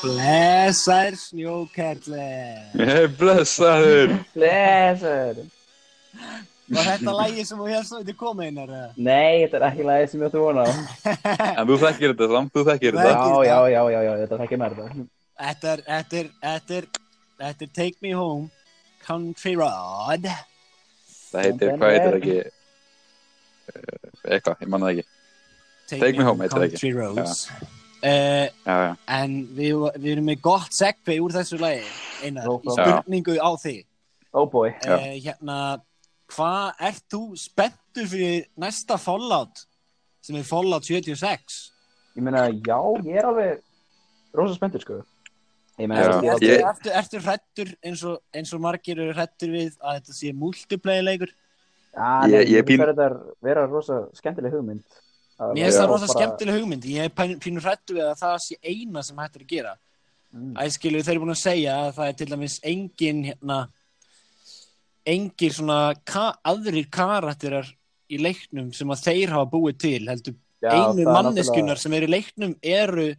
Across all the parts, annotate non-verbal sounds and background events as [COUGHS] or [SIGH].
Blessaður snjókerli Hey, blessaður. Blessur Var þetta lægi sem þú helst að þetta koma einar? Nei, þetta er ekki lagið sem ég ætti vona á. [LAUGHS] En þú þekkir þetta samt, þú þekkir þetta Já, já, já, já, já, þetta þekkir mér þetta. Þetta er, þetta er, þetta er, þetta er Take Me Home Country Road. Það heitir, hvað heitir það ekki? Eh, Eitthvað, ég manna það ekki. Take Me Home heitir það ekki. Country Roads uh, Já, já, En við, við erum með gott segvi úr þessu lagi Einar, Nó, í já. spurningu á þig Oh boy Já. uh, Hérna, hvað ert þú spenntur fyrir næsta Fallout sem er Fallout 76? Ég meina, já, ég er alveg rosa spenntur, sko Já, er Ertu, hrættur eins og, eins og margir eru hrættur við að þetta sé multiplayer leikur? Já, Ég- ég ég finnst þetta vera rosa skemmtileg hugmynd Mér finnst það rosa bara- skemmtileg hugmynd. Ég er pínu hrættur við að það sé eina sem hættir að gera. Mm. Æskilu, þeir eru búin að segja að það er til dæmis engin hérna, engin svona ka aðrir karakterar í leiknum sem að þeir hafa búið til heldur Já, einu manneskunar náttúrulega- sem eru í leiknum eru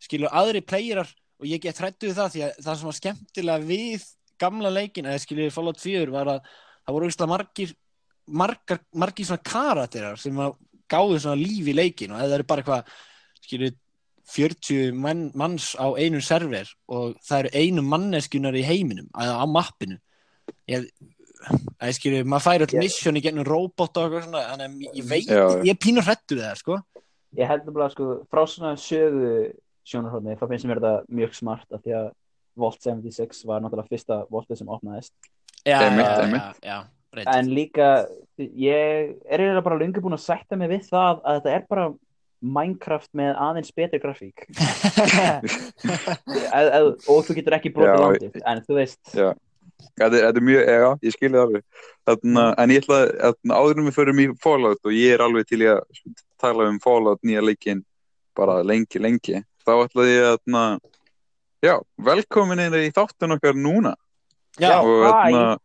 skilu aðri playerar og ég get hrættu við það því að það sem var skemmtilega við gamla leikin eða skilu Fallout 4 var að það voru veist margir margar, margir svona karakterar sem að gáðu svona líf í leikin og það eru bara eitthvað skilu 40 mann, manns á einu server og það eru einu manneskunar í heiminum eða á mappinu ég, Það er skilju, maður færi all Ég- mission í gennum robot og eitthvað svona, þannig að ég veit, Já. ég er pínur hrættur við það, sko. Ég held nefnilega, sko, frá svona sögu sjónarhóðni, þá finnst mér þetta mjög smart af því að Vault 76 var náttúrulega fyrsta Vaultið sem opnaðist Já, já, já, já, breytt. En líka, ég er eiginlega bara lengi búin að sætta mig við það að þetta er bara Minecraft með aðeins betri grafík. [LAUGHS] Eð, eð, og þú getur ekki brotið Já, landið en þú veist, já. Þetta er, þetta er mjög, já, ég skilði það alveg. Þarna, En ég ætla að áður en við förum í Fallout og ég er alveg til í að tala um Fallout nýja leikinn bara lengi, lengi þá ætla ég að þarna, já, velkomin inn í þáttun okkar núna. Já, og hæ.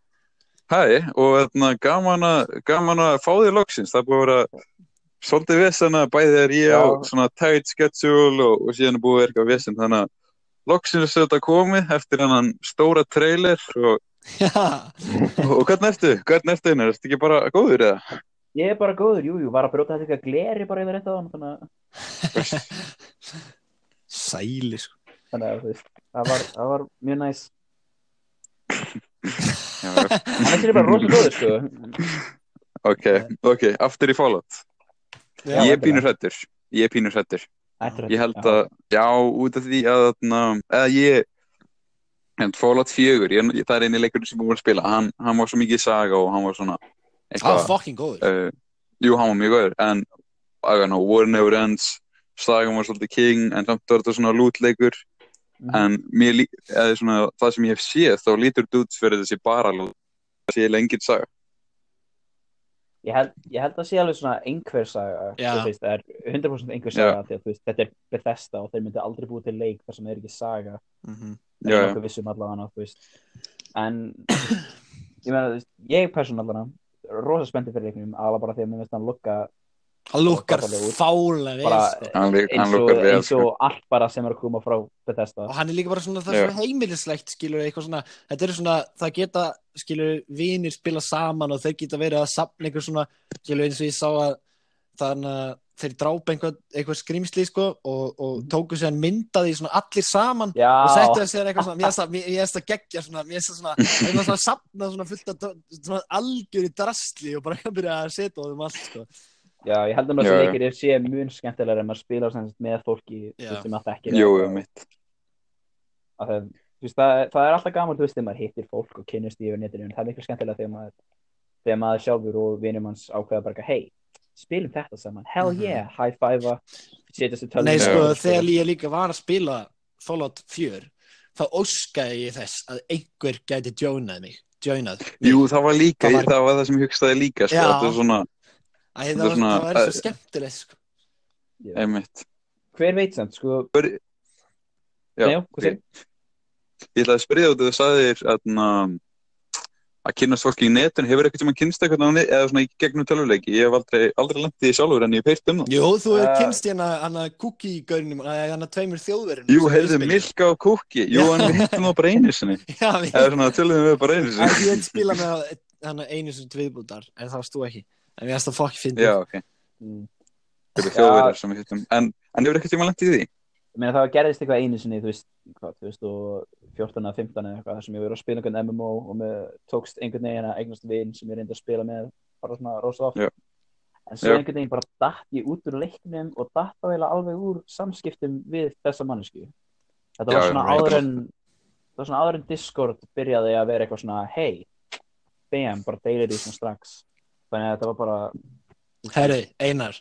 Hæ, og þarna, gaman, að, gaman að fá þig loksins, það búið að vera svolítið vesena, bæði þegar ég á svona tight schedule og, og síðan er búið að eitthvað vesen, þannig að loksins er þetta komið eftir hennan stóra trailer og, og hvernig ertu? Hvernig ertu einar? Ertu ekki bara góður eða? ég er bara góður, jú, jú, var að brjóta þetta eitthvað gleri bara yfir þetta þannig að, sæli, sko. þannig að það var, það var mjög næs Já, [LAUGHS] Hann er bara rosa góður, sko. Ok, ok, aftur í Fallout. Já, ég er pínur hrættur ég er pínur hrættur Ættir Ég held að, já, út af því að eða ég Fallout 4, ég, það er eini leikur sem ég voru að spila, hann, hann var svo mikið saga og hann var svona Það eitthvað, var fucking góður. uh, jú, hann var mjög góður. En, I don't know, War Never Ends sagan var svolítið king en samt var þetta svona lútleikur Mhm. en mér, svona, það sem ég hef séð þá lítur dudes fyrir þessi bara lút það sé lengið saga Ég held, ég held að sé alveg svona einhver saga veist, það er 100% einhver saga því að þú veist, þetta er Bethesda og þeir myndi aldrei búið til leik þar sem er ekki saga Mhm. það Já, er já. nokkuð vissum allavega þú veist. en ég meina, ég persónu allavega rosa spenntið fyrir leiknum alveg bara því að mér finnst hann lukka Lukkar sko. hann, eins og, lukkar vel eins og sko. allt bara sem er að koma frá Bethesda Og hann er líka bara svona, það er svona heimilislegt, skilur, eitthvað svona, þetta er svona, það geta, skilur, vinir spila saman og þeir geta verið að sapna eitthvað svona, skilur, eins og ég sá að þannig að þeir drápa einhver, eitthvað skrimsli, sko, og, og tóku sér myndaði svona allir saman Já, og settu það sér eitthvað svona, mér finnst það geggja svona, mér finnst það svona, eitthvað svona sapna svona fullt af svona algjöri drastli og bara [LAUGHS] byrja að setja á þeim allt, sko. Já, ég held að já. leikir sé mjög skemmtilega en maður spila sem sagt með fólki sem þekkir jú, eða- jú, mitt að það, það, það er alltaf gaman þú veist, þegar maður hittir fólk og kynnist í yfir netinu en það er miklu skemmtilega þegar maður þegar maður sjálfur og vinum hans ákveða bara hei, spilum þetta saman hell Mhm. yeah, high five setjast í tölvuna Nei, sko, og- þegar ég líka var að spila Fallout 4, þá óskaði ég þess að einhver gæti joinað mig, joinað mig. jú, það var líka, Það það var- það, var það sem ég hugstaði líka sko, þetta er svona, Æ, það, er var, svona- það var svo skemmtilegt, sko. Einmitt hver veit samt, sko Já, Nei, já, segir? ég ætlaði að spyrja út að þú sagðir að að kynast fólki í netun, hefur eitthvað tíma kynst eitthvað á net, eða svona í gegnum tölvuleiki, ég hef aldrei, aldrei lendið í sjálfur en ég hef heyrt um það. Jú, þú hefur Uh, kynst hérna hana kúki-gaurnum, hana tveimur þjóðverðin. Jú, heyrðu, Milka og Kúki, jú, en við hittum það bara einu sinni, [LAUGHS] eða svona töluðum við bara einu sinni. ég að spila með hana einu sem viðbútar, en það varst þú ekki. En við varst að fokk fyndið. Já, ok, Mm. það eru þjóðverðar sem við hittum, en, en hefur eitthvað tíma lendið í því? Ég meina það gerðist eitthvað einu sinni, þú veist, hvað, 2014 eða 15 eða eitthvað, þar sem ég verið að spila einhvern MMO og með tókst einhvern veginn að eignast vin sem ég reyndi að spila með bara svona rosa oft. Já. En svo Já. einhvern veginn bara datt ég út úr leiknum og datt á eiginlega alveg úr samskiptum við þessa mannesku. Þetta var Já, svona já, áður en, það var svona áður en Discord byrjaði að vera eitthvað svona, hey, bam, bara deilir því svona strax. Þannig að þetta var bara, Herri, Einar,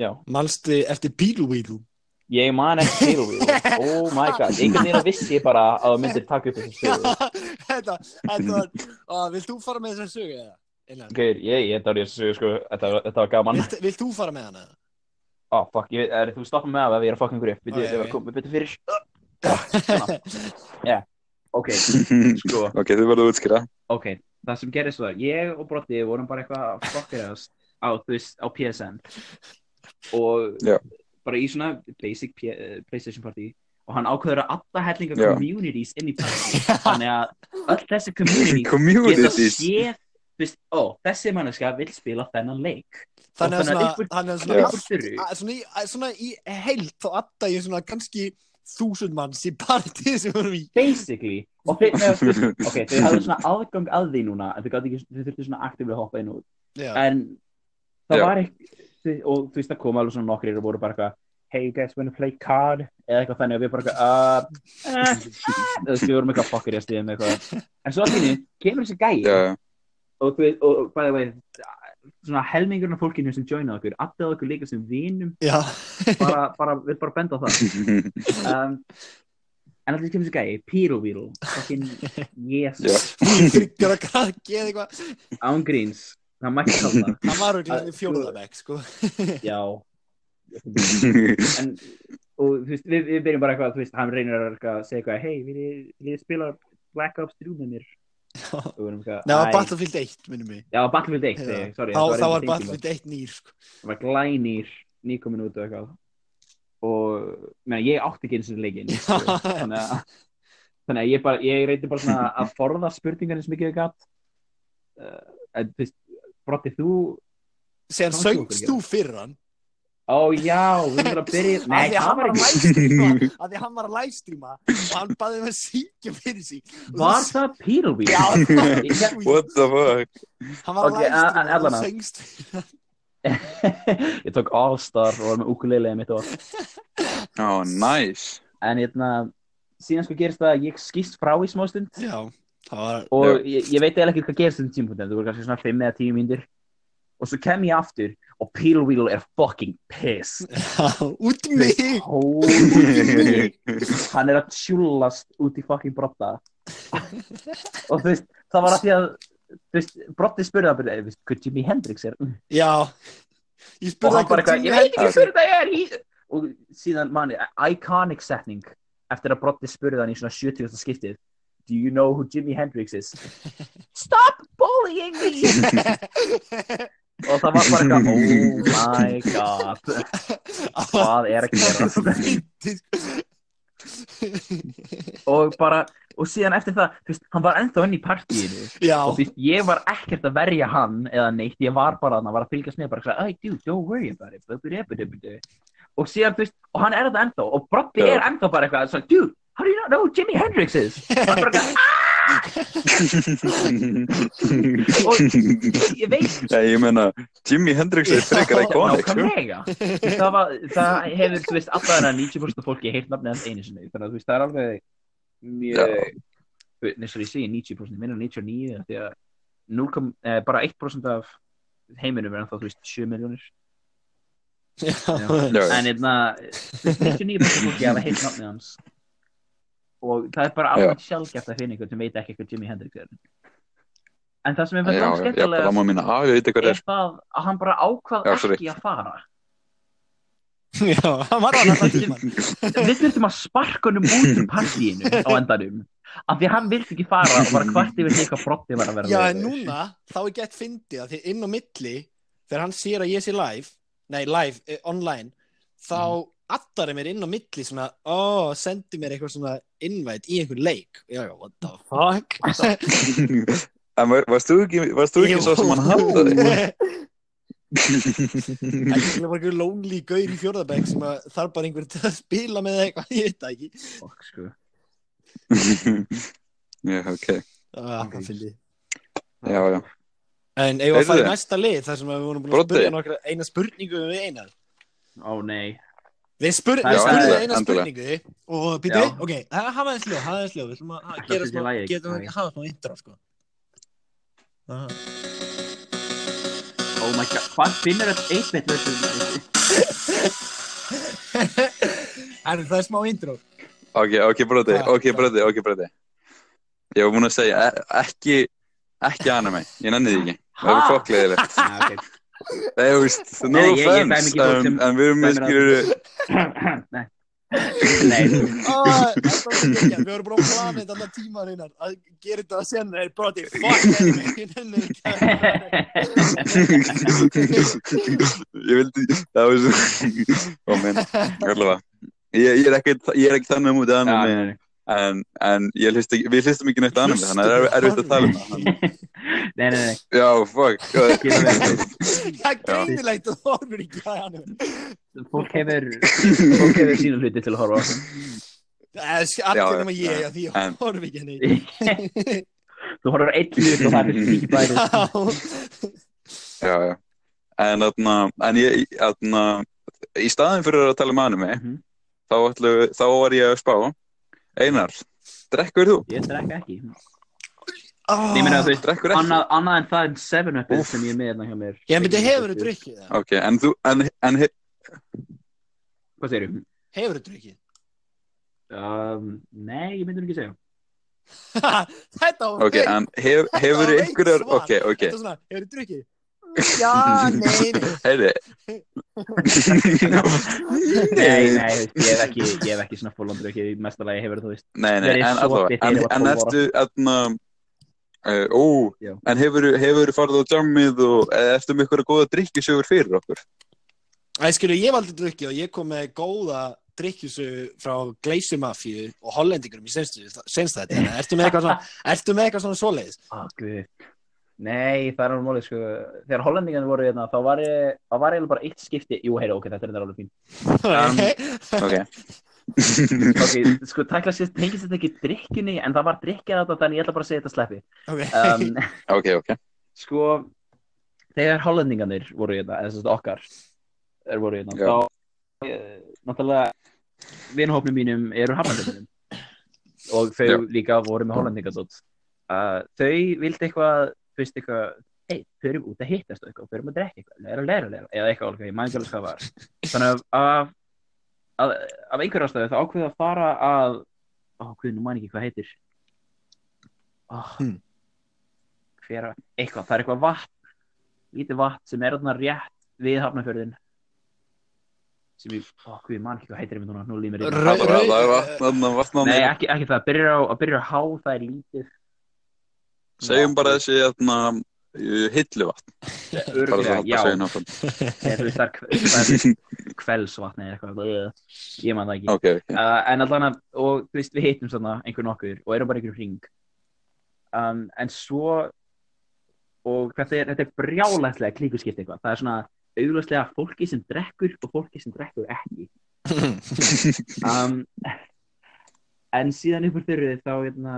já. manstu eftir Bílúvílú? Ég man til úr [LAUGHS] Oh my god, einhvern veginn vissi ég bara að þú myndir taka upp þessu sögu. Þetta, þetta var, á, vilt þú fara með þessar sögu eða? Einar, Ok, ég, ég þetta var ég að sögu sko, þetta, þetta var gaman. Vilt, vilt þú fara með hana? Oh fuck, ég, er, þú stoppa með að ég er að fucking grip Við Ok, ok. komum betur fyrir. [LAUGHS] Já, ok, [LAUGHS] sko. Ok, þið verður að útskýra. Ok, það sem gerist var, ég og Brotti vorum bara eitthvað að fokkirast á, á PSN og Já. bara í svona basic P eh, PlayStation party. Og hann ákveður að alla hellinga Já. communities inn í party. Þannig að öll þessi [LAUGHS] communities geta séð ó, þessi manneska vil spila þennan leik. Þannig að svona, þannig að svona, svona, svona í heilt þá atta ég svona kannski þúsund manns í partí sem vorum í. basically og þeir, neða, þú veist, ok, þau hafðu svona aðgang að því núna en gátu ekki, þau þurftu svona aktíflega að hoppa inn og út Já, en það Já. var ekki og þú veist það kom alveg svona nokkrir og voru bara eitthvað hey you guys wanna play card eða eitthvað þannig og við bara eitthvað uh, eh, [LAUGHS] þú veist við vorum eitthvað fokkir í að eitthvað en svo allir kemur þessi gæi já. og þú veist og bæði veginn svona helmingurinn af fólkinu sem joinaði okkur alltaf okkur líka sem vinum bara, bara, vil bara benda á það [LAUGHS] um, en allir kemur þessi gæi fucking yes Já. þryggjara krakki eða eitthvað. án gríns það mætti kalla það Það var auðvitað í fjóðabæk, sko. já en og þú veist, við, við byrjum bara eitthvað, þú veist, hann reynir að segja eitthvað, hei, ég, vil ég spila Black Ops 3 með mér? [LAUGHS] Við Nei. Battlefield 1, minnum mig. Já, Battlefield 1, Já. segi ég, sorry. Þetta þá var Battlefield 1 nýr, sko. Það var glænýr, nýkomin út og eitthvað. Og, menn, ég átti ekki eins og leikinn. Já. [LAUGHS] Þannig að, þannig að ég bara, ég reyndi bara svona að forða spurningarnir sem ekki við gatt. Uh, en, þú veist, Brotti, þú, þú söngst þú fyrir hann. Ó já, við erum að byrja, nei, það var ekki, af því hann var að livestreama og hann baði um að syngja fyrir. Og var þú- það Pírulvíð? Já, Ég- [LAUGHS] What the fuck? Hann var að livestreama og þú hann. [LAUGHS] ég tók All-Star og var með ukulele mitt og [LAUGHS] Oh, nice. en hérna síðan sko gerist það að ég skýst frá í smástund Já, það var... og ég, ég veit eða ekki hvað gerist þessum tímpunkti það voru kannski svona 5 eða 10 mínútur og svo kem ég aftur og Wheel er fucking pissed [LAUGHS] út í mig. [LAUGHS] Hann er að tjúlast út í fucking brotta. Og þú veist, það var að því að þú veist, brotti spurði að byrja, hvað Jimi Hendrix er? Já. Ég spurði bara eitthvað, Jimi ég veit ekki Hendrix er. og síðan manni, iconic setning eftir að brotti spurði hann í svona 70. skiptið. Do you know who Jimi Hendrix is? [LAUGHS] Stop bullying me! Og það var bara eitthvað, oh my [LAUGHS] god. Hvað er að gera? Og bara, og síðan eftir það þú veist, hann var ennþá inn í partíinu. Já. Og þú veist, ég var ekkert að verja hann eða neitt, ég var bara hann var að fylgjast með, bara að segja, dude, don't worry about it bubu, bubu, bubu, og síðan, þú veist, og hann er þetta ennþá og Broddi Já. er ennþá bara eitthvað, dude, how do you not know who Jimi Hendrix is? Og hann bara eitthvað, [LAUGHS] og ég veit Já, ég meina, Jimi Hendrix er frekar iconic, sko. Það, var, það hefur, þú veist, alltaf þennan 90% af fólki heilt nafnið hans einu sinni. Þannig að þú veist, það er alveg mjög neins og ég segi 90% ég meina 99 af því að 0, eh, bara 1% af heiminum er ennþá, þú veist, 7 miljónir en einna, 99% af fólki hafa heilt nafnið hans og það er bara alveg sjálfgeft að finna einhvern sem veit ekki hvað Jimi Hendrix er. En það sem er verið já, já, skemmtilega ég er er. það að hann bara ákvað Já, ekki að fara. Já, hann var hann tíma. Við þurftum að sparka honum út úr partíinu á endanum af því að hann vildi ekki fara og bara hvart yfir því hvað brotti var að vera Já, en núna, þá er gett fyndið að því inn á milli, þegar hann sér að ég sé live, nei, live, eh, online, þá mm. Attar mér inn á milli svona, ó, sendi mér eitthvað svona invite í einhvern leik. Já, já, what the fuck? [LAUGHS] En var- varst þú ekki, varst þú ekki svo sem hann hataði? [LAUGHS] [LAUGHS] Ekki bara einhver lonely gaur í fjórðabæk sem að þarf bara einhver til að spila með eitthvað, ég veit það ekki. Fuck, sko. Já, ok. Ah, það fyndi. Já, já. En ef að fara í næsta lið, þar sem við vorum búin að spurja nokkra eina spurningu við einar. Ó, nei. Við, við spurðum endilega, eina spurningu og býtu, Já. ok, ha- hafa þess hljóð, hafa þess hljóð, við ætlum að gera það smá, getum lagið. að hafa smá intro, sko. Aha. Oh my god. Hvað finnur þetta 8-bit version? En það smá intro. Ok, ok, Hvað- ok, broti, ok, broti. Ég var búinn að segja, e ekki, ekki anime, ég nenni því ekki. Það er fokkleðilegt. Ah, [LAUGHS] ok. Það er, veist, no Nei, ég- ég dæmi offense, en, við erum með, að- skilur, [COUGHS] Nei. [COUGHS] Nei. [LAUGHS] Við vorum bara á planið þetta tíma reynar að gera þetta að senna, er broti, fuck anime, ég vildi, það var svo, ó menn, allavega. Ég, er ekki, er þannig mútið nei, nei. en, við hlustum ekki neitt anime, þannig að það er erfitt að tala um það. [LAUGHS] Nei, nei, nei. Já, fuck. Það er greinilegt að þú horfir ekki að anime. Fólk hefur, fólk hefur sína hluti til að horfa á. Það er Já, allir ég, já, að því ég horfi ekki henni. Þú horfir á einn hlut og það er þessi ekki bæri. Já, já. En, þarna, en ég, þarna, í staðin fyrir að tala um anime, Mhm. þá, ætlu, þá var ég að spá. Einar, drekkur þú? Ég drekka ekki. Oh, Ég meina að þú Drekkur ekki? annað, annað en það en 7-upið Úff. sem ég er með hérna hjá mér. Ég myndi, hefur þú drukkið það? Ok, en þú, en, en, he- Hvað segir þú? Hefur þú drukkið? Um, nei, ég myndi nú ekki segja. [LAUGHS] Þetta var ok, en hef, hefur var veikt einhverjar, ok, ok, Þetta er svona, hefur þú drukkið? [LAUGHS] Já, nei, nei. heyri. [LAUGHS] Nei, nei, þú ég hef ekki, ég hef ekki svona fóllandur ekki, í mesta lagi hefur þú veist. Nei, nei, en þegar en, var en 12 ára. ertu, þarna, uh, ó, Já. en hefur, hefur farið á jammið og eða ertu með ykkur góða drikkjusögur fyrir okkur? Æ, skilu, ég var aldrei drukkið og ég kom með góða drikkjusu frá Gleisumafíu og hollendingurum í senst þetta. Þannig að Ertu með eitthvað svona, ertu með eitthvað svona svoleiðis? Guð. Nei, það er alveg mólið, sko. Þegar hollendingarnir voru hérna, þá var ég, þá var eiginlega bara eitt skipti. Jú, heyra, ok, þetta er alveg fín. [LAUGHS] Um, Ok. Ok, sko, tækla sér, tengist þetta ekki drikkjunni, en það var drikkjað þetta, þannig ég ætla bara að segja þetta sleppi. ok. Um, [LAUGHS] ok, ok. sko, þegar hollendingarnir voru hérna, eða þess að okkar, er voru hérna, Já. þá, uh, náttúrulega, vinahópnum mínum eru hafnandunum. Og þau Já. líka voru með hollendingadótt. Uh, þau vildi eitthvað, þú veist eitthvað, hei, förum út að hittast og eitthvað, förum að drekka eitthvað, læra, læra, læra, eða eitthvað alveg, ég maður ekki alveg hvað var. Þannig að af, af, af einhver ástæðu þá ákveðu að fara að, ó, hvað, nú maður ekki hvað heitir. Ó, Hmm. hver að, eitthvað, það er eitthvað vatn, lítið vatn sem er þarna rétt við hafnafjörðin. Sem ég, ó, hvað, ég man ekki hvað heitir núna, nú límir ég. Nei, ekki, ekki það, byrjar á, að byrja á há, það er lítið. Segjum bara þessi, þarna, hilluvatn. Örglega, já, náttúrulega. [LAUGHS] [LAUGHS] Eða, eitthvað, ég man það ekki. Ok, ok. Uh, en allan að, og þú veist, við hittum svona einhver nokkur og erum bara einhver hring. Um, en svo, og þetta er, þetta er brjálæslega klíkuskipt eitthvað. Það er svona augljóslega fólki sem drekkur og fólki sem drekkur ekki. [LAUGHS] Um, en síðan upp úr þurrið þá hérna,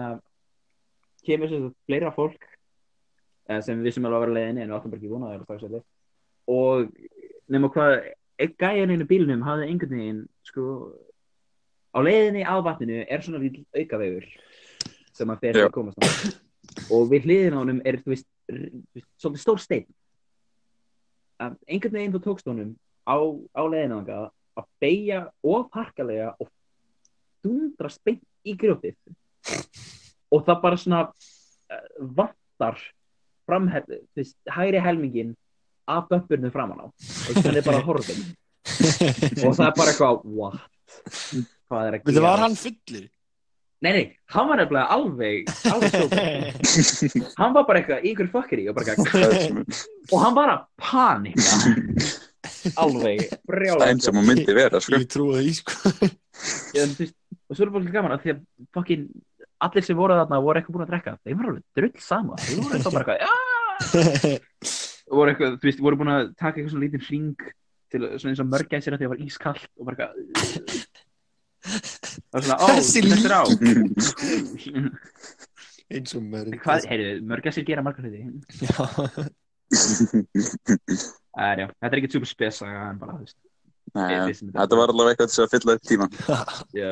kemur sagt fleira fólk sem við sem alveg að vera á leiðinni en við áttum bara ekki vonað það er og nema hvað einn gæjan einu bílnum hafði einhvern veginn sko á leiðinni að vatninu er svona lítill aukavegur sem að Já. að komast á og við hliðin á honum er veist, svolítið stór steinn. Að einhvern veginn þú tókst honum á, á leiðinu þangað að beigja og parkalega og dundrast beint í grjótið. Og það bara svona uh, framhel, þú veist, hægri helmingin af bömpurnu framan á og þannig er bara horfin [LAUGHS] og það er bara eitthvað what hvað er að Þetta gera var hann fullir. Nei, nei, hann var nefnilega alveg, alveg stóð. [LAUGHS] Hann var bara eitthvað í einhverju fuckeri og bara eitthvað, og hann var að panika. [LAUGHS] Alveg, Það er brjálega. eins og maður myndi vera, sko. Ég trúi því, sko. En, þú veist, og svo er bara gaman að því að fucking allir sem voru þarna voru eitthvað búin að drekka. Þeim var alveg drull sama þeim voru eitthvað bara eitthvað [LAUGHS] voru eitthvað, þú veist, voru búin að taka eitthvað svona lítinn hring til svona eins og að því að það var ískallt og bara eitthvað það var svona, ó, þetta er á. [LAUGHS] Eins og mörg. hvað, heyrðu, mörgæsir gera margar hluti. Já. [LAUGHS] Það er já, þetta er ekki super spesa en bara, þú veist þetta var allavega eitthvað til að fylla upp tíma. já,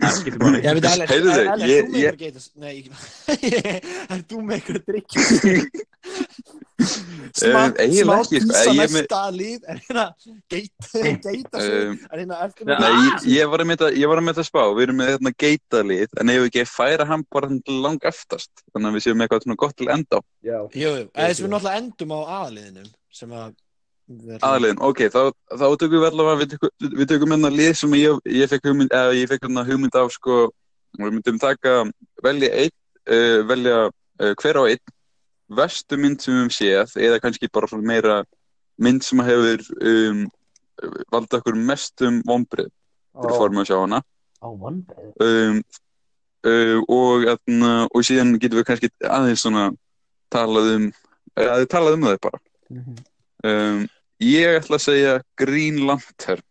það skiptir [LAUGHS] máli Ég veit alveg, Heyrðu, er, er, ég- þú með ég- ykkur geitas? Nei, ég- [LAUGHS] er þú með ykkur drikkjum? Smá, Um, eiginlega smá ekki, sko. písa Ég er með- næsta lið, er hérna geita, geita hérna Nei, ég, var að mynda, ég var að mynda að spá, við erum með hérna geitalið, en ef við ekki færa hann bara lang aftast, þannig að við séum eitthvað svona gott til enda á. Þess að við náttúrulega endum á aðliðinum sem að aðliðin. Ok, þá, þá tökum við allavega, við tökum, hérna lið sem ég, ég fekk hugmynd, eða ég fekk hérna hugmynd af, sko, við myndum taka, velja einn, uh, velja uh, hver á einn, vestu mynd sem við höfum séð, eða kannski bara meira mynd sem hefur um, valda okkur mestum vonbrið til Ó. formið að sjá hana. á vonbreið um, uh, og, atna, og síðan getum við kannski aðeins svona talað um að talað um það bara um, ég ætla að segja Green Lantern.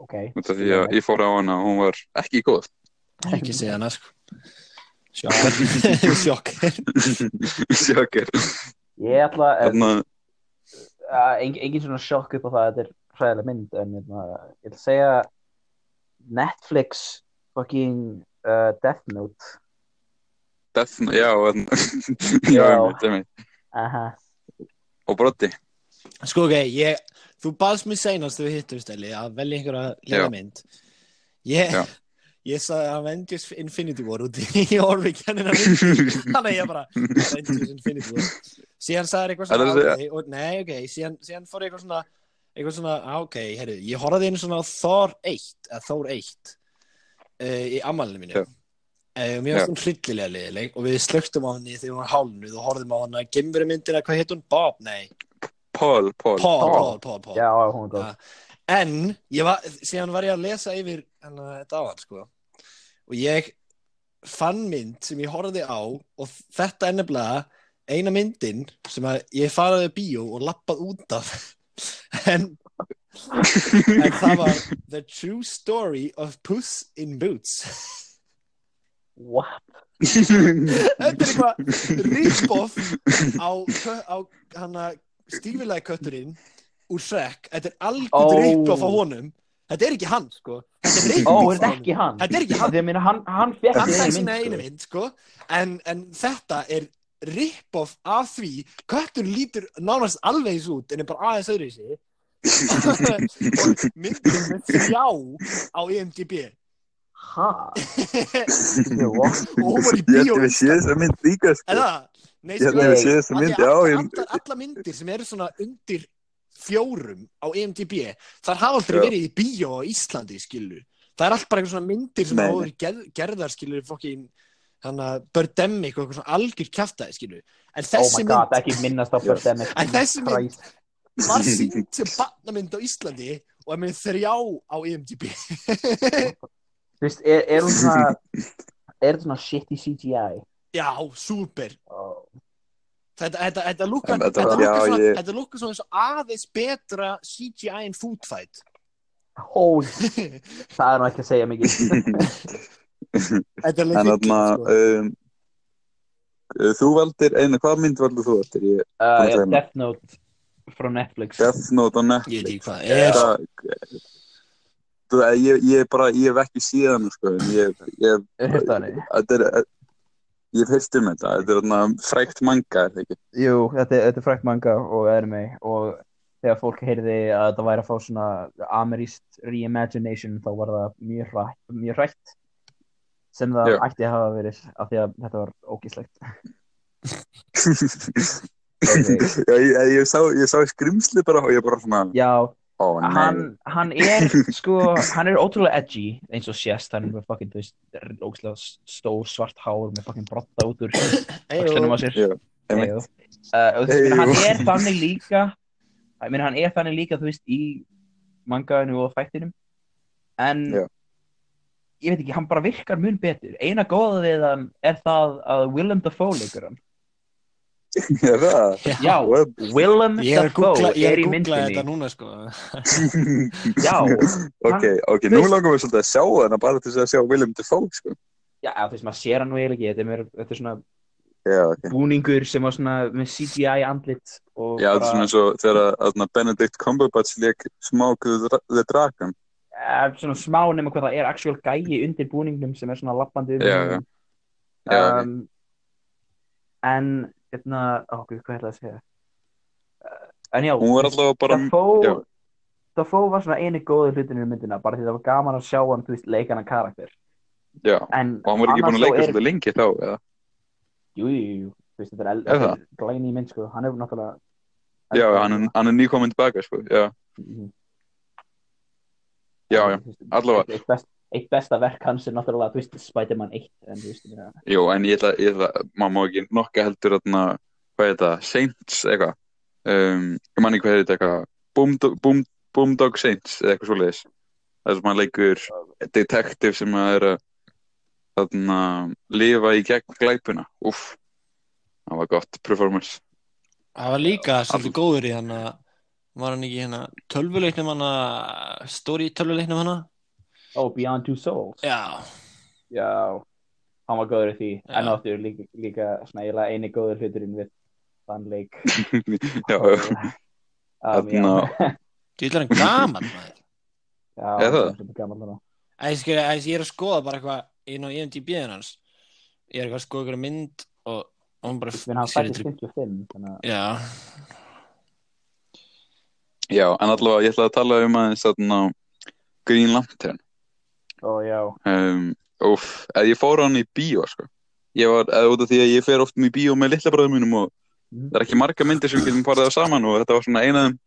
Ok, út af því að ég fór á hana og hún var ekki góð. Ekki segja hana sko. Sjokkar Sjokkar [LAUGHS] sjokker ég ætla þarna uh, engin, engin svona sjokk upp á það að þetta er hræðileg mynd en hérna, ég ætla að segja Netflix fucking uh, Death Note. Death, já, þarna, [LAUGHS] já, Já. einmitt, einmitt. aha, og Broddi Sko ok, ég, þú baðst mér seinast þegar við hittum stæli að velja einhverja lega mynd. Ég, ég sagði Avengers Infinity War út í Orvik hennina mynd Þannig að ég bara Avengers Infinity War. Síðan sagði eitthvað Það svona að okay, og, Nei, ok, síðan, síðan fór ég eitthvað svona eitthvað svona, á, ok, heyrðu, ég horfði einu svona Thor 1, eða Thor 1 uh, í ammálinu mínu. Já. uh, mér varst hún hryllilega liðileg og við slögtum á henni þegar hún var hálnuð og horfðum á hana Gimbri myndina, hvað hétt hún? Bob? Nei, Paul, Paul, Paul, Paul. Paul, já, hún er góð Ja. En, ég var, síðan var ég að lesa yfir hana, þetta á hann, sko. Og ég fann mynd sem ég horfði á og þetta er nefnilega eina myndin sem að ég faraði á bíó og lappað út af. [LAUGHS] en, en það var The True Story of Puss in Boots. what? þetta er eitthvað rip-off á, á hana stífilega kötturinn úr Shrek. Þetta er algjörð Ó. rip-off á honum. Þetta er ekki hann, sko. Þetta er ó, rip-off er þetta ekki hann? Þetta er ekki hann. Að minna, hann, hann fekk Hann þér fæði í sína mynd, einu sko. mynd, sko. En, en þetta er rip-off af því köttur lítur nánast alveg eins út en er bara aðeins öðru í sig. [LAUGHS] og myndin með þrjá á IMDb. ha, [LAUGHS] og hún var í Ég bíó. að við séð þessa mynd líka sko. Er það? Nei, sko, allar myndir sem eru svona undir fjórum á E IMDb, þar hafa aldrei Já. verið í bíó á Íslandi, skilu. Það er allt bara eitthvað svona myndir sem verið gerð, gerðar, skilu, fokkin, þannig að Birdemic og eitthvað svona algjör kjaftaði, skilu. En oh þessi god, mynd ekki minnast á Birdemic En þessi mynd- var [LAUGHS] sínt sem barnamynd á Íslandi og er með þrjá á E IMDb. Þú veist, er, er hún svona [LAUGHS] er þetta svona shitty CGI Já, súper. oh. Þetta, þetta, þetta lukkar svona, ég- eins og aðeins betra CGI en Food Fight. Holy, [LAUGHS] það er nú ekki að segja mikið [LAUGHS] Þetta er en alveg þarna sko. um, uh, þú valdir eina, hvað mynd valdir þú valdir? Ég, uh, segir Death Note frá Netflix Death Note á Ég veit Netflix ekki hvað er. Það- Þú veist, ég, ég bara, ég hef ekki síðan sko, en ég, ég, þetta er ég hef heyrst um þetta, þetta er þarna frækt manga, er það ekki? Jú, þetta, er- þetta er frækt manga og anime og þegar fólk heyrði að þetta væri að fá svona ameríst reimagination þá var það mjög hrætt, mjög hrætt sem það Já. ætti að hafa verið af því að þetta var ógíslegt [LAUGHS] Já, ég, ég, sá, ég sá skrimsli bara og ég bara svona, Já, Ó, nei. hann, hann er sko, [LAUGHS] hann er ótrúlega edgy eins og sést, hann er með fucking, þú veist ógæslega stór svart hár með fucking brotta út úr öxlunum á sér. Uh, hann er þannig líka ég meina, hann er þannig líka, þú veist, í mangaðinu og þættinum. En Já. ég veit ekki, hann bara virkar mun betur. Eina góða við hann er það að Willem Dafoe leikur hann [LAUGHS] Það? já, What? Willem Ég er að Dafoe googla, ég er í að googla þetta myndinni núna sko [LAUGHS] já, ok, ok, nú langar við svolítið að sjá hana bara til þess að sjá Willem Dafoe, sko. já, þú veist, maður sér hann nú eiginlega ekki þetta er, er svona Já, ok. búningur sem var svona með CGI andlit og Já, þetta er svona eins og þegar að Benedict Cumberbatch leik Smoke the Dra- the Dragon. Eh, svona smá nema hvað það er actual gæi undir búningnum sem er svona lappandi um Já, já. Já, um, en hérna, okkur, hvað er það að segja uh, en já Hún var allavega bara, já. Dafoe Dafoe var svona eini góði hlutinu í myndina bara því það var gaman að sjá hann, þú veist, leikana karakter já, en og hann var ekki búin að leika er, svolítið lengi þá, eða? jú, jú, jú, þú veist, þetta er, Er það? glæni í mynd, sko, hann er náttúrulega Já, hann hann er nýkominn tilbaka, sko, já, Mhm. já, já, veist, allavega. Eitt, eitt, best, eitt besta verk hans er náttúrulega, þú veist, Spider-Man 1 en þú veist, ég meina, Jú, en ég ætla, ég ætla, maður má ekki nokka heldur þarna, hvað er þetta, Saints eitthvað, um, ég man ekki hvað er þetta eitthvað, Boomdog Boom, Boomdog Saints eða eitthvað svoleiðis, það sem hann leikur detektiv sem að er að lifa í gegn glæpuna, uff, það var gott performance. Það var líka svolítið góður í hann að var hann ekki hérna tölvuleiknum hann að stóri tölvuleiknum hann oh, Beyond Two Souls. Já, Já, hann var góður í því. Já. en áttur líka, líka svona eiginlega eini góður hluturinn við þann leik. Já, Þarna- þú ætlar hann gaman maður. Já, Er það? svolítið gamall þarna. Æ, ég, skil, æ, ég er að skoða bara eitthvað inn á IMDb-in hans. Ég er eitthvað að skoða eitthvað mynd og hann bara menn hann sér fættist þetta- 55 þannig að Já, já, en allavega ég ætla að tala um aðeins þarna Green Lantern. Ó já, um, eða ég fór á hann í bíó sko. ég var, eða út af því að ég fer oft í bíó með litla bróðum mínum og Mhm. það er ekki marga myndir sem getum farið á saman og þetta var svona eina af þeim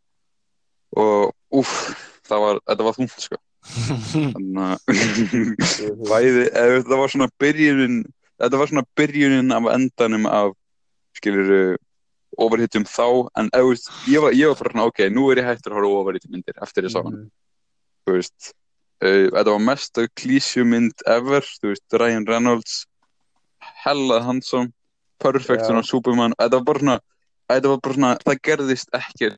og úf, það var, þetta var þungt sko. þannig að [LAUGHS] bæði, eða þetta var svona byrjunin þetta var svona byrjunin af endanum af skilur overhittum þá, en veist, ég, var, ég var bara svona, ok, nú er ég hættur að horfa overhittum myndir eftir ég sá hann Mhm. þú veist þetta var mest klísjumynd ever, þú veist, Ryan Reynolds hella handsome perfect svona Superman. Þetta var bara svona, þetta var bara svona það gerðist ekki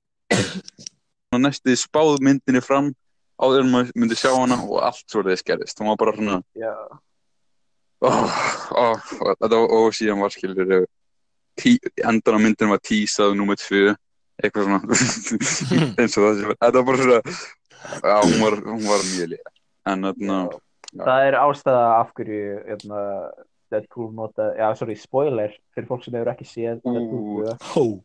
næstu spáð myndinni fram áður en maður myndi sjá hana og allt svoleiðis gerðist, hún var bara svona oh, oh, þetta var, og síðan var skilur tí, endan á myndin var tísað nummer tvö eitthvað svona. [LAUGHS] [LAUGHS] Eins og það sem þetta var bara svona já, hún var, hún var mjög líka en þarna, það er ástæða af hverju hérna, Deadpool nota, já, sorry, spoiler fyrir fólk sem hefur ekki séð. Deadpool 2 Hó, uh,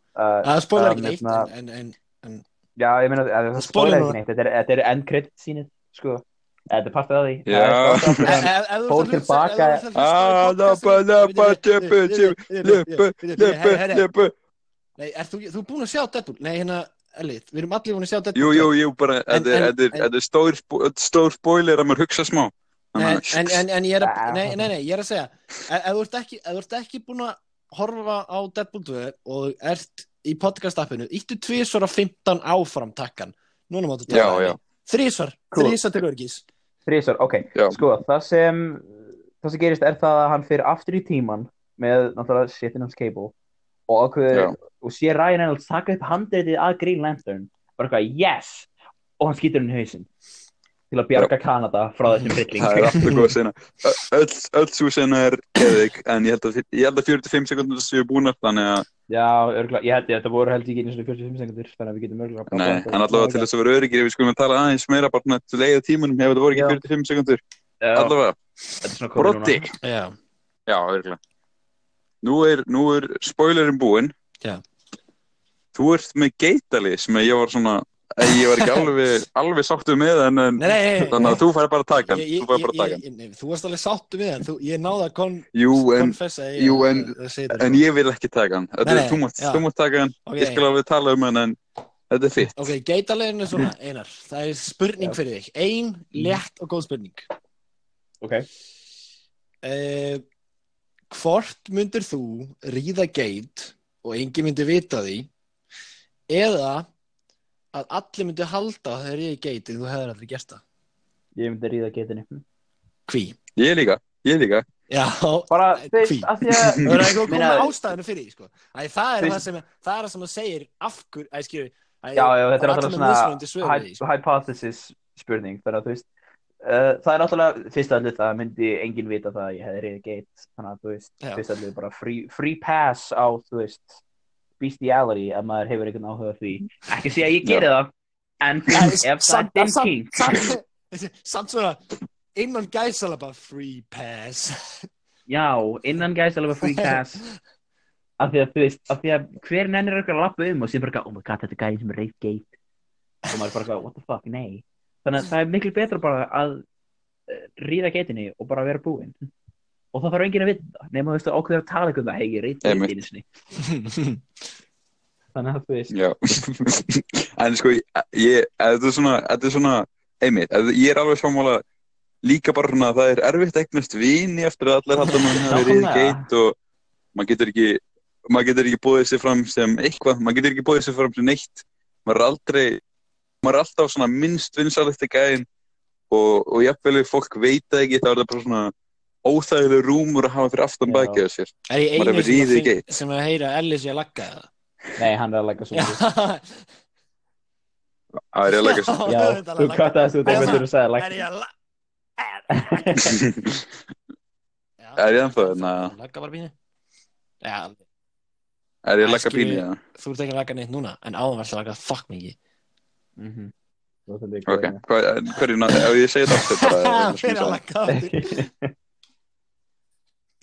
það spoiler um, ekki neitt hérna- en, en, en, Já, ég meina, að það Það spoiler spoiler ekki neitt, þetta er, þetta er end credit sínið, sko. Þetta er partið af því. Það er. Ah, labba, labba, tjöppu, tjöppu, löpu, löpu, löpu Nei, er þú, þú búin að sjá Deadpool? Nei, hérna, Elliot, við erum allir búin að sjá Deadpool jú, jú, jú, bara þetta er- þetta er- þetta er stór spo- stór spoiler að maður hugsa smá En, en, en, en ég er að, nei, nei, nei, ég er að segja ef ef þú ert ekki, ef þú ert ekki búin að horfa á Deadpool 2 og ert í podcast-appinu, íttu tvisvar af 15 áfram takkan núna máttu taka henni. þrísvar, Cool. þrísvar til örgis Þrísvar, ok. Já. Sko, það sem, það sem gerist er það að hann fyrir aftur í tíman með náttúrulega shitin hans cable og Já. og sé Ryan Reynolds taka upp handreitið að Green Lantern. Bara eitthvað, yes! Og hann skýtur hann í hausinn. Til að bjarga Kanada frá þessum hrylling. það er alltaf góð sena öll, öll svo sena er geðvik en ég held að, ég held að 45 sekundur séu búnar þannig að, Já, örgulega, ég held ég, þetta voru held ekki einu svona 45 sekundur, þannig að við getum örgulega nei, en allavega til þess að vera öryggir við skulum að tala aðeins meira bara til að leiða tímunum ef þetta voru Já. ekki 45 sekundur Já, allavega, er brotti já, já, örygglega nú er, nú er spoilerinn búinn Já. þú ert með geitali sem ég var svona að ég var ekki alveg, alveg sáttu með en, en nei, nei, nei, þannig að þú fær bara að taka hann þú fær bara að taka hann þú varst alveg sáttu við hann þú, ég náði að kon, jú, en, konfessa jú, en- en ég vil ekki taka hann Þetta, Nei, er- þú, mátt, mátt taka hann Ok. ég skal alveg tala um hann en þetta er fitt. Ok, geitalegin er svona, [LAUGHS] Einar. Það er spurning fyrir þig. Ein, létt og góð spurning. Ok. Uh, hvort myndir þú ríða geit og engin myndi vita því eða að allir myndi halda að það er ég geit en þú hefur aldrei gert það? Ég myndi ríða geitinni. Hví? Ég líka, ég líka. Já, Bara, Hví? að... Það er eitthvað Meina- komið ástæðinu fyrir sko. Æ, það er það sem, það er það sem það segir af hver, æ, skilju, Já, já, þetta er svör svona sko. hypothesis spurning, þannig að þú veist, það er náttúrulega, fyrst allir það myndi enginn vita það að ég hefði reyðið geit, þannig að þú veist, Já. fyrst allir bara free, free pass á, þú veist, bestiality að maður hefur einhvern áhuga því. Ekki sé að ég geri það, en [LAUGHS] ef það er king, [LAUGHS] samt- svona, innan gæsalaba free pass. já, innan gæs alveg free [LAUGHS] pass, af því að þú veist, af því að hver nennir eitthvað að lappa um og sé bara, oh my god, þetta er gæði sem er reyð geit, og maður bara, what the fuck, nei. Þannig að það er miklu betra bara að uh, ríða geitinni og bara vera búinn. Og það þarf enginn að vita það, nema þú veist að ákveður að tala um það, reyð Einmitt. geitinni sinni. [LAUGHS] Þannig að þú veist, Já. [LAUGHS] en sko, ég, þetta er svona, þetta er svona, einmitt, ég er alveg sammála líka bara svona að það er erfitt að eignast vini eftir að allir halda að mann riðið Nákvæmlega. geit og maður getur ekki, maður getur ekki búið sér fram sem eitthvað, maður getur ekki búið sér fram sem neitt, maður er aldrei, maður er alltaf svona minnst vinsalegt í gæðin og, og jafnvel ef fólk veit það ekki þá er það bara svona óþægileg rúmur að hafa fyrir aftan Já. bakið á sér. Er ég hefur sem, að geit. sem að heyra að Ellis ég að lagga það? nei, hann er að Já, svona. Það er ég að leggja sér. Já, þetta þú að kattaðist út Nei, einhvern það- veginn og sagði Er ég að lagga? Er ég [LAUGHS] hérna? Lagga bara bínu? Já, Er ég að pínu það? þú ert ekki að lagga neitt núna, en áðan varst að lagga fuck mikið. Að þið Ok, hverju, ná- ef ég segi þetta [LAUGHS] aftur bara, Fyrir að lagga [LAUGHS] aftur.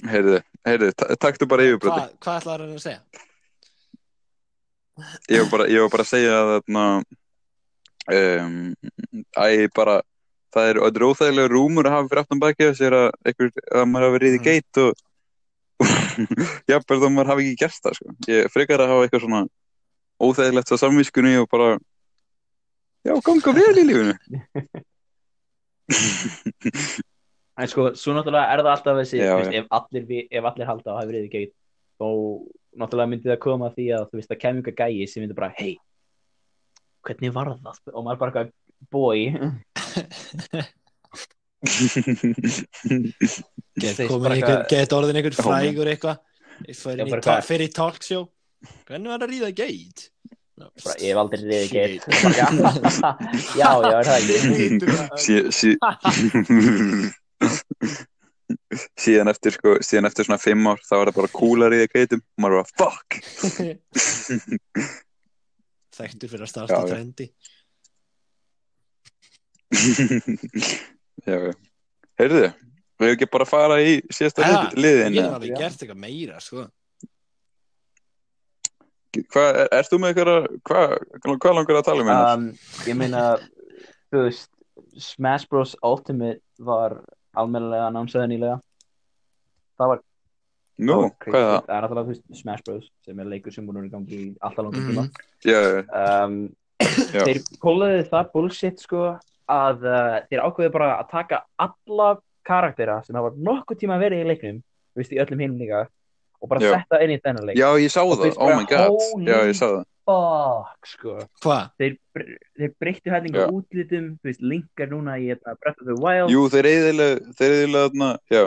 heyrðu, heyrðu, ta- taktu bara yfirbröndi. Hvað hvað ætlaður hann að segja? Ég var bara, ég var bara að segja að þarna, um, æ, bara, það er, það er óþægilega rúmur að hafa fyrir aftan bakið að sér að, einhver, að maður hafi riðið Mhm. geit og, [LAUGHS] jafnvel þó maður hafi ekki gert það, sko. Ég frekar að hafa eitthvað svona óþægilegt á samvískunni og bara, já, ganga vel í lífinu. [LAUGHS] En sko, svo náttúrulega er það alltaf þessi, Já, þú veist, ef allir, ef allir halda á verið geit, þá náttúrulega myndi það koma að því að, þú veist, það kemur einhver gæi sem myndi bara, hei, hvernig var það? Og maður bara eitthvað, boy, [LAUGHS] Get Þeir komin bara einhver, eitthvað- get orðin einhver Já, frægur eitthvað. Fyrir Já, í eitthvað- talkshow. Hvernig var að ríða geit? Bara, ég hef aldrei riðið geit. [LAUGHS] Já, já, er það ekki? sí, sí, [LAUGHS] síðan eftir sko, síðan eftir svona fimm ár þá er það bara kúlar í það geitum og maður er bara fuck [LAUGHS] Þekktur fyrir að starta Já, trendi. já, já. heyrðu við hefum ekki bara að fara í síðasta liðin Ég hef alveg gert eitthvað meira, sko. Hvað, er, þú með eitthvað hvað, hvað langar að tala um hérna? Um, ég meina, þú veist, Smash Bros. Ultimate var almennilega annánsaði nýlega. Það var nú, crazy. hvað er það? Það er náttúrulega, þú veist, Smash Bros. sem er leikur sem búin að vera í gangi í alltaf langan tíma. Mhm. já, já, um, Já. þeir kólaði það bullshit sko að uh, þeir ákveði bara að taka alla karaktera sem hafa nokkuð tíma verið í leiknum þú veist í öllum hinum líka og bara setta inn í þennan leik. Já, ég sá Og það, oh my god. já, ég sá það. fuck sko. Hvað? þeir, þeir breyttu hætlingu Já. útlitum þú veist linkar núna í þetta Breath of the Wild. Jú, þeir eðilega þeir eðilega þarna, já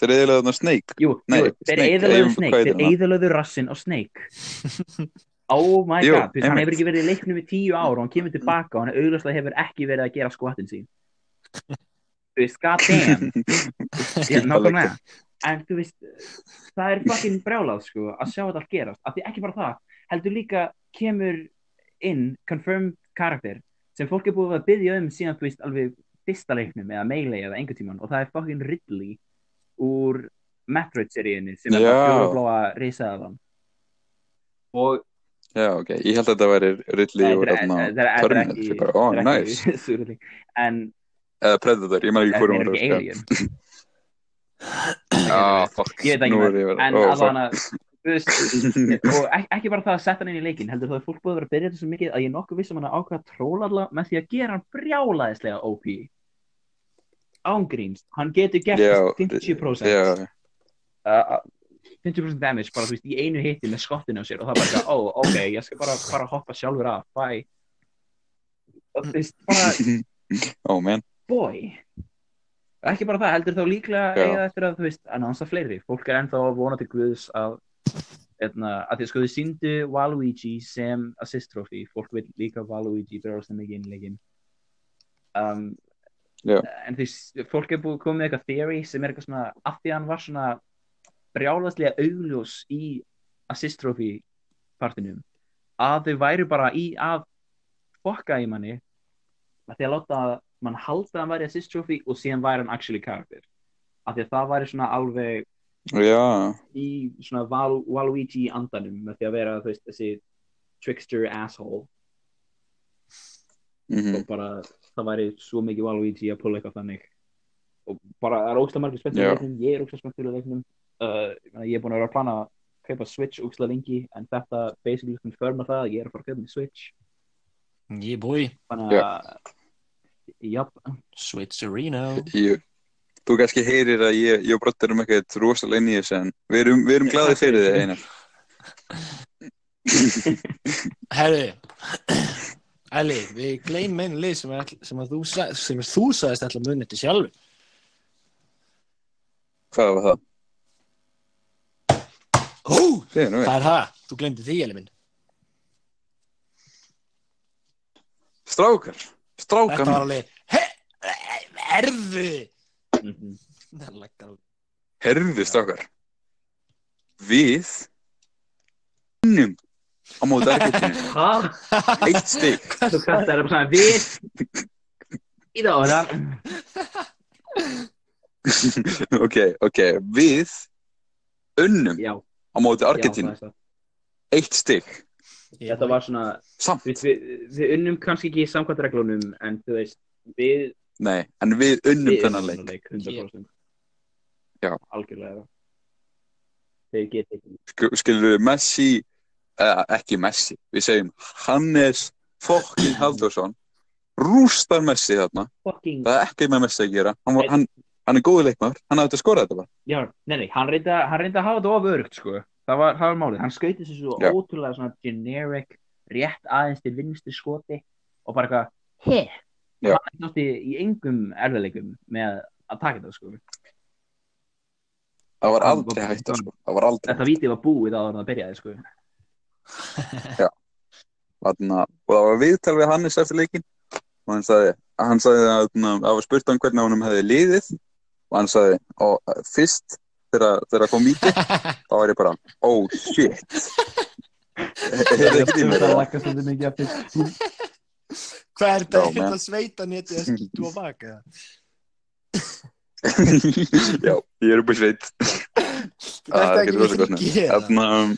þeir eðilega þarna Snake. Jú, Nei, jú, þeir ég- Snake þeir eðalöðu rassin á Snake. [LAUGHS] Oh my Jú, god þú veist, hann hefur ekki verið í leiknum í tíu ár og hann kemur tilbaka og hann auðvitað hefur ekki verið að gera skvattin sín. Þú veist, god damn. [LAUGHS] Já, nákvæmlega en þú veist, það er fucking brjálað sko, að sjá þetta allt gerast. Af því ekki bara það, heldur líka kemur inn confirmed karakter sem fólk er búið að byggja um síðan þú veist, alveg fyrsta leiknum eða melee eða einhvern tíman og það er fucking Ridley úr Metroid-seríunni sem er það fjólubláa risaðan og já, ok, ég held að þetta væri Ridley er Terminator, bara, oh, nice. [LAUGHS] En Predator, ég maður ekki þetta hvort er ekki var Alien ah, fuck, Ég veit ekki með, er en oh, veist, og ek ekki bara það að setja hann inn í leikinn, heldur það að fólk búið að vera að byrja þetta svo mikið að ég er nokkuð vissum hann að ákveða að tróla alla með því að gera hann brjálaðislega OP ángríns, hann getur gert Já, 50% Já, uh, 50% damage bara þú veist í einu hitti með skottinu á sér og það bara ekki, ó, ok, ég skal bara, bara hoppa sjálfur af, bye. Og þú veist, bara, [LAUGHS] ó menn boy ekki bara það, heldur þá líklega eiga eftir að þú veist, að að fleiri. Fólk er ennþá að vona til Guðs að etna, að því að sko þið síndu Waluigi sem assist trophy. Fólk vil líka Waluigi bregðast það mikið inn í leikinn. Um, en því fólk er búið komið með eitthvað theory sem er eitthvað svona af því að hann var svona brjálaslega augljós í assist trophy partinum að þau væru bara í að fokka í manni að því að láta mann halda að hann væri assist trophy og síðan væri hann actually character. Af því að það væri svona alveg Já, í svona Val Waluigi andanum með því að vera veist, þessi trickster asshole. Mhm, og bara það væri svo mikið Waluigi að pulla eitthvað þannig. Og bara það er ógstlega margir spenntur í Já. leiknum ég er ógstlega spenntur í leiknum. Uh, ég ég er búin að vera að plana að kaupa Switch ógstlega lengi en þetta basically confirma það að ég er að fara að kaupa Switch. Yeah boy, þannig að Japp, Switcherino ég, þú kannski heyrir að ég, ég og Broddur erum ekkert rosalega inn í þessu en við erum, við erum glaðið fyrir þig einar. [LAUGHS] Herri [CLEARS THROAT] Eli, við gleym einu lið sem, er, sem, að þú, sem þú sagðist alltaf munið til sjálfur. Hvað var það? Við. hvað er það? Þú glemdi því, Eli minn. Strákar, strákar. Þetta var alveg he, Erðu Mhm. Það laggar alveg. Herðu strákar. Við unnum á móti Argentínu. [LAUGHS] Hvað? eitt stig. Svo hvað það er bara svona við í það [LAUGHS] ok, ok, við unnum Já, á móti Argentínu. eitt stig Þetta var svona samt, við, við, við unnum kannski ekki samkvæmt reglunum en þú veist, við nei, en við unnum þennan leik. leik 100% Já. Algjörlega. Þeir geta ekki Sk- skilur við Messi uh, ekki Messi, við segjum Hannes fokkin Haldursson rústar Messi þarna. Fucking það er ekki með Messi að gera. Hann, var, hann, hann er góður leikmaður, hann hafði að skora þetta bara. Já, nei, nei, hann reyndi að hafa þetta of örugt, sko. Það var, það var málið. Hann skauti þessu svo Já. ótrúlega svona generic, rétt aðeins til vinstri skoti og bara eitthvað, he, Já. hann nátti í engum erfiðleikum með að taka þetta, sko. það var Hann aldrei hægt sko. það var aldrei Þetta vítið var búið en það byrjaði, sko. [LAUGHS] Þarna, og það var viðtal við Hannes eftir leikin og hann sagði, hann sagði að það var spurt hann hvernig honum hefði liðið og hann sagði, og fyrst þegar kom mítið, [LAUGHS] þá var ég bara oh shit er það ekki í mér eða? lakka svolítið mikið af fyrst. Hvað er þetta? Er þetta man. sveita netið að skýtu á baka? [LAUGHS] já, ég er upp í sveit Þetta er er ekki ekki rosa mikið gott að gera þarna um,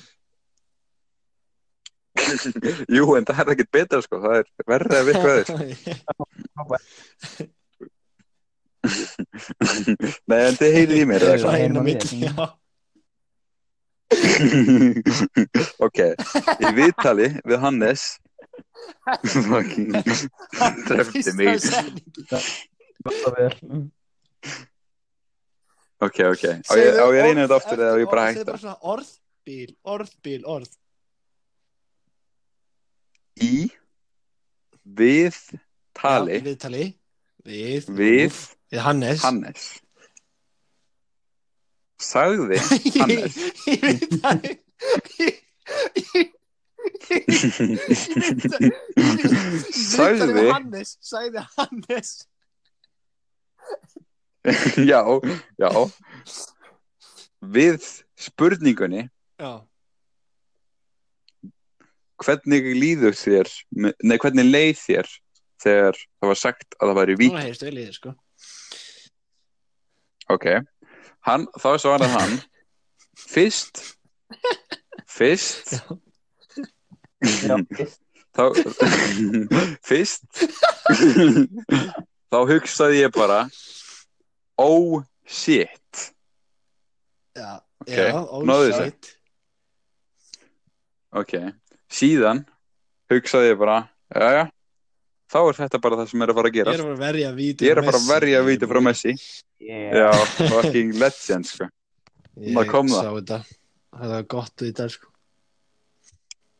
[LAUGHS] jú, en það er ekkert betra sko, það er verri að virka þér nei, en þið heyrið í mér eða Það hvað? er einu í já ok, í viðtali við Hannes. Fucking trefti mig. Setning. ok, ok, á ég, á ég reyna þetta aftur eða ég bara bara svona orðbíl, orðbíl, orð. Í við tali Já, í Viðtali Við við Við Hannes. Hannes. Sagði Hannes. Í viðtali Í- Sagði- Hannes. Sagði Hannes. [LAUGHS] Já, já. Við spurningunni Já. hvernig líður þér nei, hvernig leið þér þegar það var sagt að það væri vík Nú heyrstu vel í þér sko. Ok, hann, þá svaraði hann. [LAUGHS] Fyrst fyrst þá [LAUGHS] fyrst þá hugsaði ég bara oh shit. Já, Ok, já, náðu þessu. ósætt ok, síðan hugsaði ég bara, já, já, þá er þetta bara það sem er að fara að Ég gera. er að fara að verja víti Ég er að fara að verja víti frá Messi. Yeah. Já, fucking legend, sko. Ég það. sá þetta Það var gott við þetta sko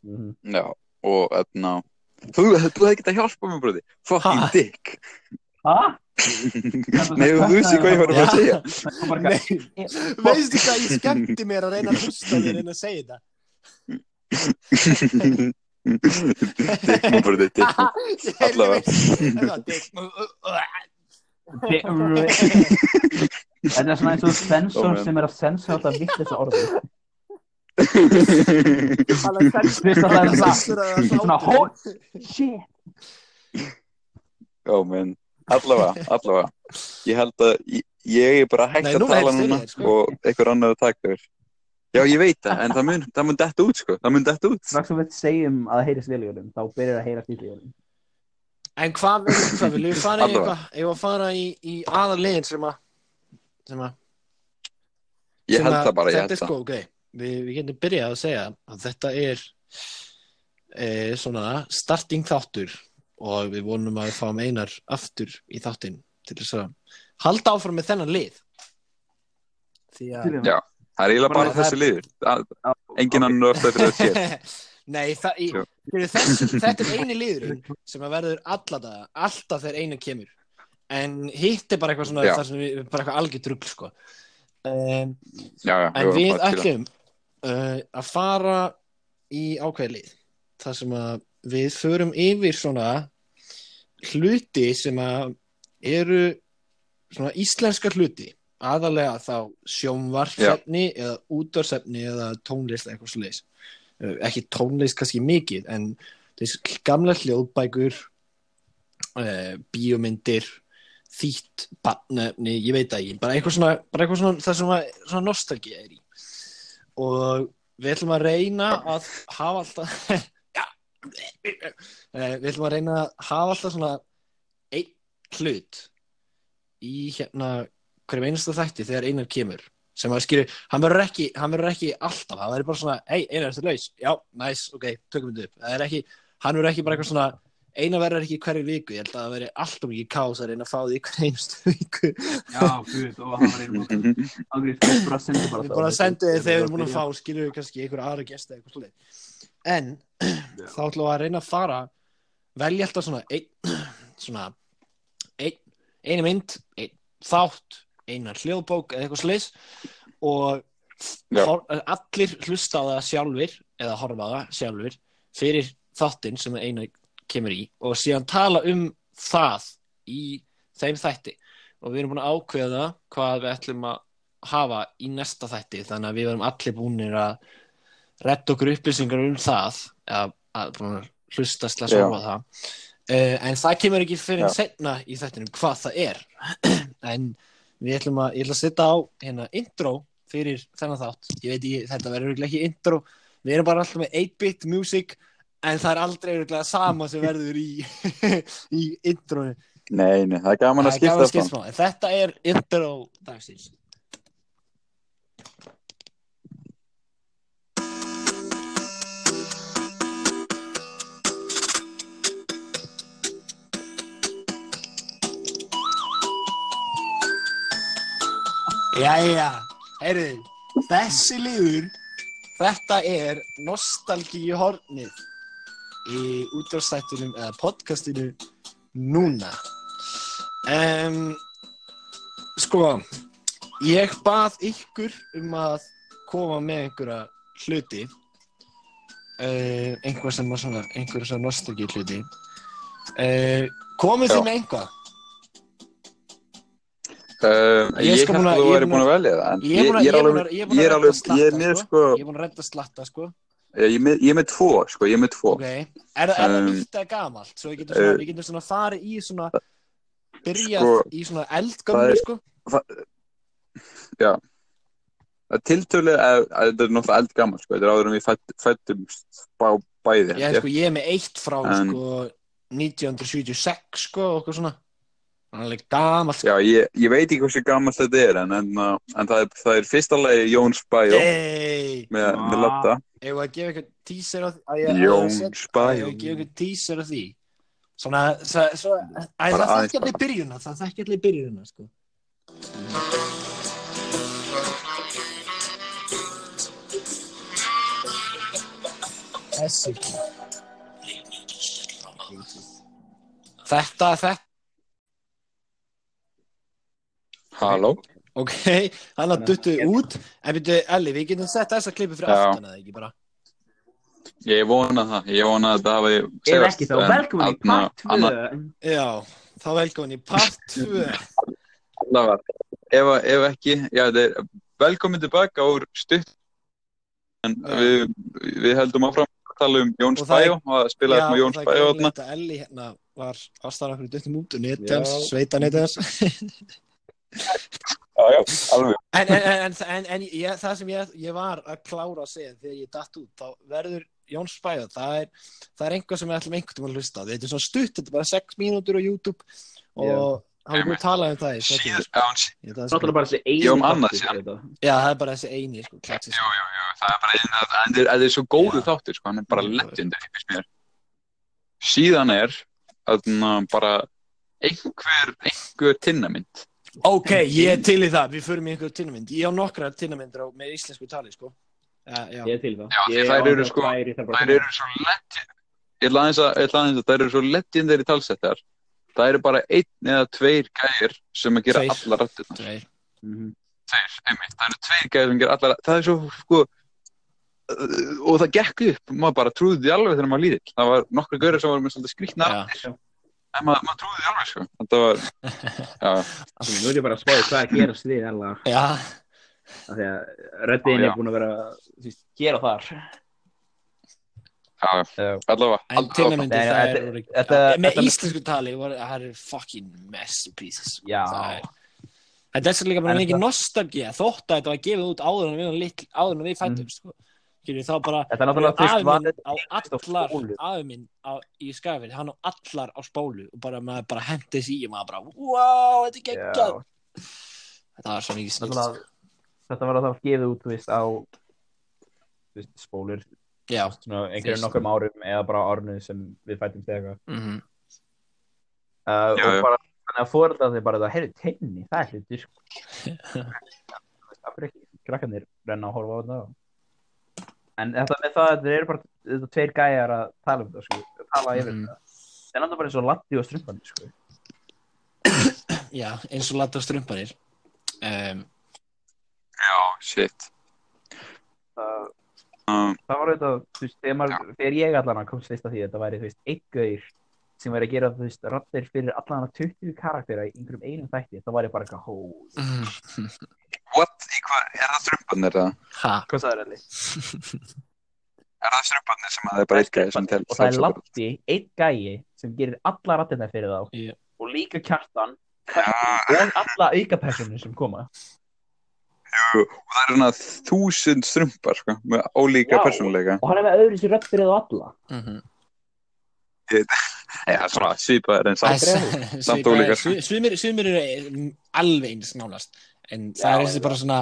Mhm. Já, og þarna, þú, þú hefði getað hjálpað mér, broti. Fucking Ha? dick. Ha? [LAUGHS] Nei, þú veist hvað ég var að fara að segja. Það Nei, veistu hvað ég skemmti mér að reyna að hlusta og reyna að segja þetta [LAUGHS] dick, maður broti, dick. Allavega. Þetta er svona eins og sensor man. sem er að sensora þetta vitt þessu orði. Er. Svona, hó... Shit. Já, menn, allavega, allavega. Ég held að ég, er bara hægt að tala núna sko. og einhver annar að taka þér. Já, ég veit það, en það mun, það mun detta út, sko. Það mun detta út. Strax sem við segjum að það heyrist vel í honum, þá byrjar að heyrast í honum. En hvað, veistu hvað, viljum við fara í eitthvað Ég var að fara í, í aðarlegin sem að sem að Ég held að það bara, ég Þetta held er sko, það. ok Við, við getum byrjað að segja að þetta er e, svona starting þáttur og við vonum að við fáum einar aftur í þáttinn til þess að halda áfram með þennan lið því að Já. Það er eiginlega bara þessi liður. Það- Engin annar öll fyrir. [LAUGHS] Nei, það, fyrir þess, [LAUGHS] þetta er eini liðurinn sem verður alla daga, alltaf þegar einu kemur en hitt er bara eitthvað svona þar sem við, bara eitthvað algjör drugl sko. um, Já, já. en við ætlum uh, að fara í ákveðlið þar sem að við förum yfir svona hluti sem að eru svona íslenska hluti aðalega þá sjónvarpsefni eða útvarsefni eða tónlist eitthvað svo leis ekki tónlist kannski mikið en þessi gamla hljóðbækur uh, bíómyndir þýtt barnefni, ég veit það ekki bara eitthvað svona, bara eitthvað svona það sem að, svona nostalgía er í. Og við ætlum að reyna að hafa alltaf [LAUGHS] Eh, við ætlum að reyna að hafa alltaf svona einn hlut í hérna hverjum einasta þætti þegar einar kemur sem að skilju, hann verður ekki, hann verður ekki alltaf, það verður bara svona, hei, einar, ertu laus? Já, næs, ok, tökum við þetta upp. Það er ekki, hann verður ekki bara eitthvað svona, eina verður ekki hverju viku, ég held að það verður alltaf mikið kás að reyna að fá því hverju einustu viku. Já, guð, og hann var einum Ágrið, við bara sendum bara Við bara sendum þið þegar við erum búin að fá, skilju við kannski einhverja aðra gesta eða eitthvað svolítið. En, [CLEARS THROAT] þá ætlum við að reyna að fara, velja alltaf svona, ein, [CLEARS THROAT] svona, ein, einu mynd, ein þátt, einar hljóðbók eða eitthvað sliðis og hor, allir hlusta á það sjálfur eða horfa á það sjálfur fyrir þáttinn sem eina kemur í. Og síðan tala um það í þeim þætti. Og við erum búin að ákveða hvað við ætlum að hafa í næsta þætti. Þannig að við erum allir búinir að redda okkur upplýsingar um það að, að hlusta slags horfa á það. Uh, en það kemur ekki fyrir en setna í þættinum hvað það er. [CLEARS THROAT] En við ætlum að, ég ætla að setja á hérna intro fyrir þennan þátt. Ég veit ég, þetta verður ekki intro. Við erum bara alltaf með 8-bit music en það er aldrei örugglega sama sem verður í, [LAUGHS] í intronu Nei, nei, það er gaman að Það skipta. En Þetta er intro dagsins Jæja, heyrðu, þessi liður, þetta er nostalgíu hornið í útvarstættunum eða podcastinu núna. Um, sko, ég bað ykkur um að koma með einhverja hluti, uh, einhver sem var svona, einhverja svona nostalgíu hluti. Uh, komið þið með einhvað? Uh, Ég ég sko held búin að- ég er væri búin að velja það Ég er ég er ég er alveg ég er ég er ég er með sko. sko Ég er búin að redda slatta, sko. ég er með, ég er tvo sko, ég er með tvo er, er það Um, nýtt eða gamalt? Svo við getum svona, uh, farið í svona, byrjað Sko, í svona er- sko. er tiltölu að þetta er náttúrulega eldgammal sko, þetta er áður en við fætt, fættumst bá, bæði Já, ég. sko, ég er með eitt frá, sko, 1976, sko, okkur svona. Hann er alveg gamalt. Já, ég, ég veit ekki hversu gammalt þetta er en, en, uh, en það, er, það er fyrsta lagi Jóns Bæjó. Yey, með, með. Latta eigum við að gefa eitthvað teaser á því? Að ég- að ég Jóns að Bæjó ég gefa eitthvað teaser á því? Svona, það, svo, æ, Bara það aðeins þekki allir byrjuna það þekki allir byrjuna sko. þessi þetta, þetta Halló? Ok, hann að duttu út. En byrju, Elli, við getum sett þessa klippu fyrir Já. aftan eða ekki bara? Ég vona það, ég vona að það hafi Ef ekki þá, en velkomin í þarna- part 2 annað- já, þá velkomin í part 2 allavega, ef, ef ekki, já, þetta er velkomin tilbaka úr stutt en Já. við, við heldum áfram að tala um Jóns Og það er- Bæjó og að spila þetta með Jóns það Bæjó er þarna. þetta Elli hérna var ástæðan okkur duttum út og neti Já. hans, sveita neti hans [LAUGHS] Já, já, alveg. En, en, en, en, en ég, það sem ég, ég var að klára að segja þegar ég datt út þá verður Jón Spæða það er, það er einhver sem við ætlum einhvern tímann að hlusta þetta er svona stutt, þetta er bara 6 mínútur á YouTube og hann er búin að tala um það í já, að það sé- Náttúrulega bara þessi eini Já, þetta. já, það er bara þessi eini sko, jú, jú, jú, það er bara einn að þetta er, er svo góðu Já. þáttur, sko, hann er bara Já. legendary, finnst mér. Síðan er bara einhver, einhver tinnamynd ok, ég er til í það, við förum í einhver tinnamynd ég á nokkra tinnamyndir á, með íslensku tali sko. já. Ég er til það Já, þær eru sko- þær eru svo legend ég ætla aðeins að, að þær eru svo legendary talsettar það eru bara einn eða tveir gæir sem að gera Tveir. allar rættirnar Tveir. Mhm. tveir, einmitt, það eru tveir gæir sem gera allar það er svo, sko uh, og það gekk upp, maður bara trúði því alveg þegar maður lítill, það var nokkru gaurir sem var með svolítið skrýtna Já. En maður, maður trúði því alveg, sko. Þetta var, já, [LAUGHS] Altså, Nú er ég bara að spáði hvað að gerast við Ella já, af því að röddin Já, já. er búin að vera þú veist, og þar. Já, allavega. En allavega. Nei, það er með íslensku tali það er fucking masterpieces Já. Það er- er svo líka bara mikið það- nostalgía þótt að þetta var gefið út áður en við, varum litl, áður en við fættum sko. Skilur, þá bara Þetta er náttúrulega fyrst afi var minn á allar spólu. afi minn á, í skafið, hann á allar á spólu og bara maður bara hendi sig í og maður bara wow, þetta er geggjað. Þetta var svo mikið Náttúrulega- Þetta var þá gefið út, veist, á veist, spólur. Einhverjum nokkrum árum eða bara árnu sem við fættum þegar mm uh, Já, og já. bara þannig að fóreldra þeir bara það heyrðu tenni, það er hluti sko. [LAUGHS] það fyrir ekki krakkarnir renna að horfa á þetta en þetta með það þetta eru bara þetta tveir gæjar að tala um þetta sko, að tala yfir Mhm. þetta. Það er náttúrulega bara eins og Latti og Strumpandi sko. já, eins og latta strumpanir um, já, shit. Það, um, það var þetta þú veist, þegar, maður, þegar ég allan að komst veist að því að þetta væri þú veist, einn gauir sem væri að gera þú veist, rattir fyrir allan að 20 karaktera í einhverjum einum þætti þá var ég bara eitthvað hó what, í hvað, er það strumpanir eða? ha, hvað sagður Elli? [LAUGHS] er það strumpanir sem að það er bara eitt gæði sem tel og það er Latti, einn gæi sem gerir alla rattirna fyrir þá Já. og líka kjartan og alla aukapersonur sem koma og það er svona þúsund strumpar sko, með ólíka Já. persónuleika og hann er með öðru sér rödd fyrir þá alla mhm [LAUGHS] Já, svona svipaður en [LAUGHS] samt Æ, samt svipaðir. ólíkar. Svi- Sumir, sumir eru alveg eins nánast en það Já, er þessi bara svona,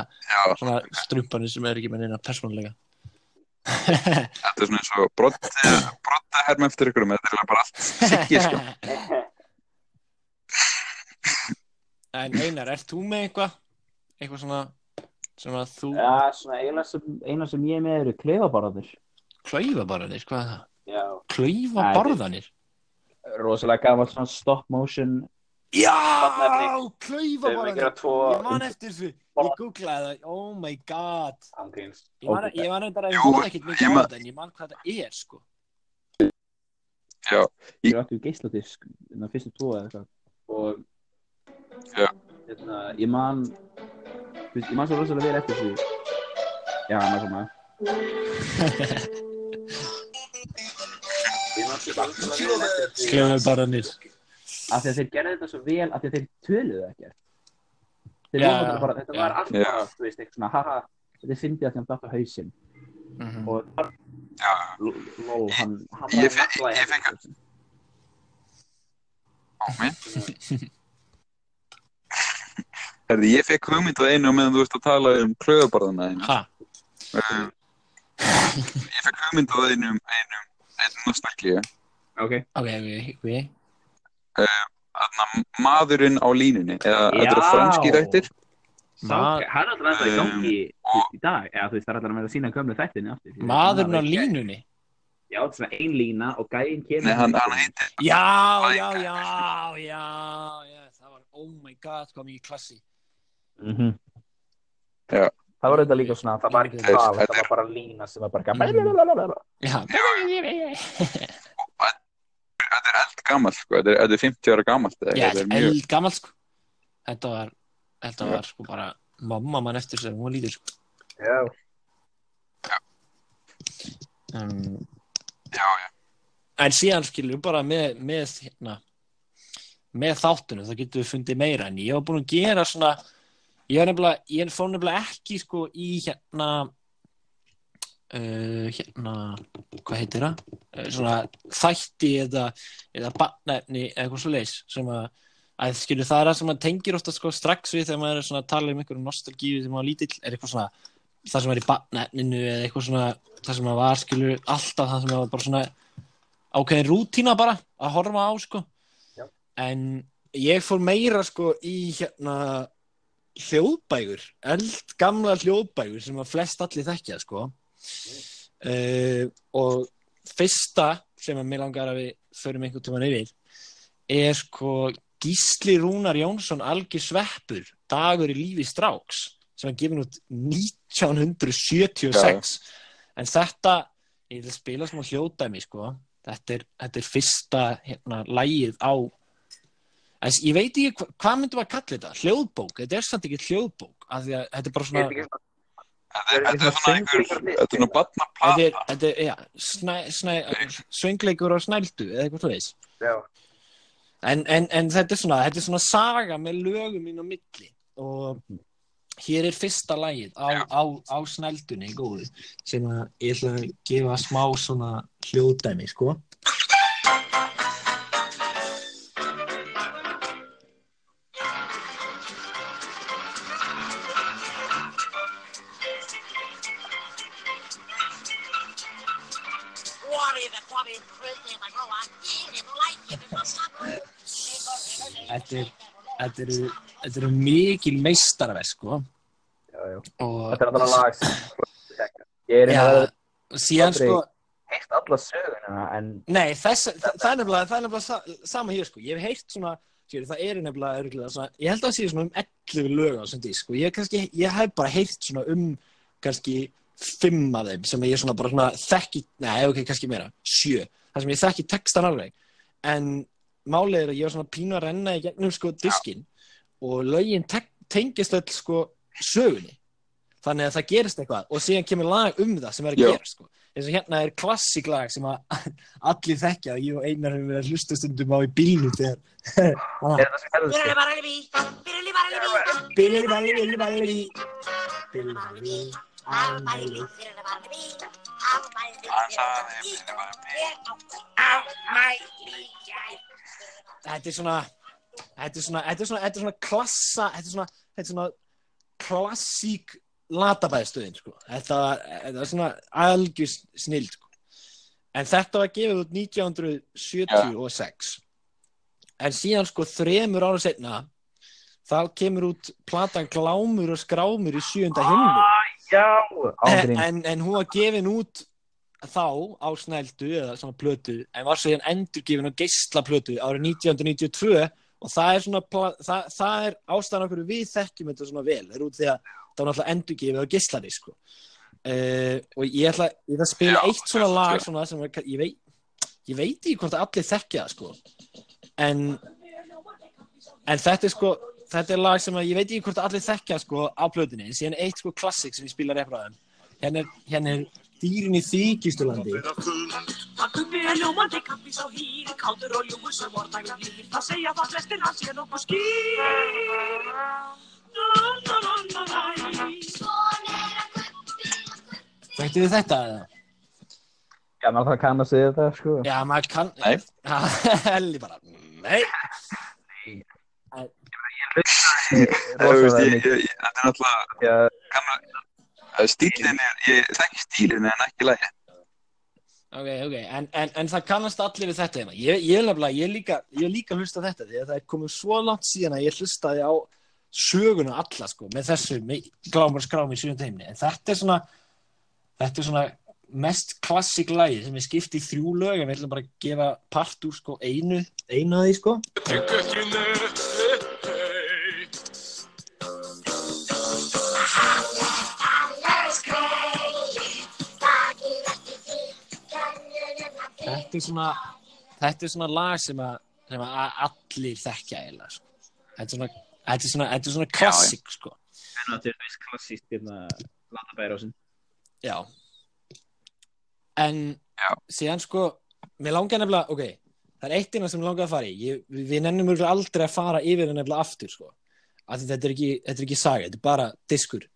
svona strumpanir sem er ekki með neina persónulega. [LAUGHS] Þetta er svona eins og brotti, brotti herma eftir ykkur þetta er bara allt siggi sko. [LAUGHS] En Einar, ert þú með eitthvað? Eitthvað svona sem að þú Já, svona eina sem, eina sem ég er með eru klefabarðanir klaufabarðanir, hvað er það? Já. Klaufabarðanir? Rosalega gaman svona stop motion Já, gera tvo Ég man eftir því, ég googlaði það. Oh my god. Ég man, ég man eitthvað að ég hóða ekkert mikið á þetta en ég man hvað það er sko. Ég áttu geisladisk Þannig að fyrstu tvo eða eitthvað. Og Já. Hérna, ég man Ég man svo rosalega vel eftir þessu. Já, maður svona Ég man svo rosalega vel eftir þessu. Klaufabarðanir af því að þeir gerði þetta svo vel af því að þeir töluðu ekkert þeir Já, voru bara, þetta já. var allt Já. bara, þú veist, eitthvað svona haha, þetta er fyndið að þeim datt á hausinn Mhm. og Já, l- lol, hann, hann fe- naglaði ég fekk- hendur. á minn [LAUGHS] Herði, ég fekk hugmynd á einu meðan þú veist að tala um klöðubarðana þína. Ha, Um, ég fekk hugmynd á einum, einum, einum nostalgíu. Ok. ok, ok, ok. Þarna maðurinn á línunni, eða þetta eru franski þættir. Hann er alltaf ennþá í Um, gangi í dag. Eða þú veist, það er alltaf að vera að sína gömlu þættinni aftur. Maðurinn á línunni. Já, þetta er svona ein lína og gæinn kemur. Nei, hann, hann heitir, Já, já, já, já, já, það var, oh my god, hvað mikið klassi. Mhm. Já. Það var þetta líka svona, það var ekki þetta það var bara lína sem var bara. Já, [LAUGHS] þetta er eldgamalt, sko, þetta er, þetta er 50 ára gamalt. eða já, þetta er mjög, eld gammalt, sko. Þetta var, þetta var, sko, bara, mamma mann eftir sem hún var lítil, sko. Já. Um, já, já, en síðan skilur bara með, með hérna með þáttunum, þá getum við fundið meira en ég var búin að gera svona ég var nefnilega, ég fór nefnilega ekki sko í hérna uh, hérna hvað heitir það? Uh, svona þætti eða, eða barnefni eða eitthvað svo leis sem að, að skilur það er það sem maður tengir ofta sko strax við þegar maður er svona að tala um einhverjum nostalgíu þegar maður er lítill, er eitthvað svona það sem er í barnefninu eða eitthvað svona það sem maður var skilur alltaf það sem maður var bara svona ákveðin rútína bara að horfa á sko Já. en ég fór meira sko í hérna hljóðbægur, eldgamla hljóðbægur sem að flest allir þekkja sko uh, og fyrsta sem að mér langar að við förum einhvern tímann yfir er sko Gísli Rúnar Jónsson algjör sveppur dagur í lífi stráks sem var gefin út 1976 en þetta ég vil spila smá hljóðdæmi sko. Þetta er, þetta er fyrsta hérna, lægið á en ég veit ekki hva, hvað myndum að kalla þetta? Hljóðbók, þetta er samt ekki hljóðbók því að þetta er bara svona þetta er, þetta er svona einhver, þetta er svona batna þetta er, þetta er ja, snæ, snæ, söngleikur á snældu eða eitthvað svo veist Já. en, en, en þetta er svona þetta er svona saga með lögum inn á milli. Og hér er fyrsta lagið á, á, á snældunni góðu. Sem að ég ætla að gefa smá svona hljóðdæmi sko þetta eru, þetta eru mikil meistarverk sko. Þetta er alltaf lag sem ég er veginn síðan sko heilt alla söguna en Nei, þess, það, það er nefnilega, það er nefnilega sa, sama hér sko, ég hef heyrt svona skilur, það eru nefnilega örgulega svona, ég held að það sé svona um 11 lög á þessum disk og ég, kannski, ég hef bara heyrt svona um kannski fimm af þeim sem ég svona bara svona þekki, nei ok, kannski meira, sjö, það sem ég þekki textan alveg, en málið er að ég var svona pínu að renna í gegnum sko diskin og lögin te tengist öll sko sögunni þannig að það gerist eitthvað og síðan kemur lag um það sem er að Já. gera sko. eins og hérna er klassík lag sem að [LAUGHS] allir þekkja og ég og Einar hefur verið að hlusta stundum á í bílnum þegar [LAUGHS] er þetta sem hefðu Birli sko barli bí, birli barli bí, Billi balli, billi balli Billi barli balli bí, afmæli, birli barli bí, afmæli, Hann birli sagði, barli bí, birli barli bí. ég á afmæli, ég. Þetta er svona Þetta er svona, þetta er svona, þetta er svona klassa Þetta er svona, þetta er svona klassík latabæðstöðin sko. þetta, var- þetta er svona algjör snild sko. en þetta var gefið út 1976 en síðan sko þremur ára setna þá kemur út platan Glámur og skrámur í sjönda himnu já en, en, en hún var gefin út þá á snældu eða svona plötu en var svo hérna endur gefin á geislaplötu árið 1992 og það er það, það er ástæðan okkur við þekkjum þetta svona vel. Það er út því að það var náttúrulega endur gefið á geislari sko. uh, og ég ætla, ég ætla að spila Já, eitt svona lag svona sem er, ég, veit, ég veit ekki hvort allir þekkja það sko. en en þetta er sko þetta er lag sem að ég veit ekki hvort allir þekkja sko á plötunni, en síðan eitt sko klassik sem ég spila refraðum hérna er, hérna er dýrin í þykistulandi Það kummi er ljómandi kaffis á hýr, kátur og ljúfur sem vortægum líf. Það segja það flestir hans sé nokkuð skýr. Na, na, na, na, na, Þekktu þið þetta? eða? já maður það kann að segja þetta sko Já, maður kann Nei. [LAUGHS] Helli bara, nei rosalega ég- mikið. ég- ég- Þetta er náttúrulega Já, gamla Stílinn er, ég þekki stílinn en ekki lagi Ok, ok, en, en, en það kannast allir við þetta hérna. Ég, ég, nefnilega, ég, líka, ég líka hlusta þetta því að það er komið svo langt síðan að ég hlustaði á söguna alla sko með þessu glámar skrám í sjöfum heimni en þetta er svona þetta er svona mest klassik lagi sem er skipt í þrjú lög en við ætlum bara að gefa part úr sko einu einu af því sko þetta er svona þetta er svona lag sem að, sem að allir þekkja eiginlega sko. þetta er svona þetta er svona, þetta er svona klassik sko. En það er veist klassíst hérna Latabærósin. Já. En Já. síðan sko Mér langar nefnilega, ok Það er eitt innan sem mig langar að fara í. Ég, Við nennum örugglega aldrei að fara yfir það nefnilega aftur sko. Því þetta er ekki, þetta er ekki saga Þetta er bara diskur.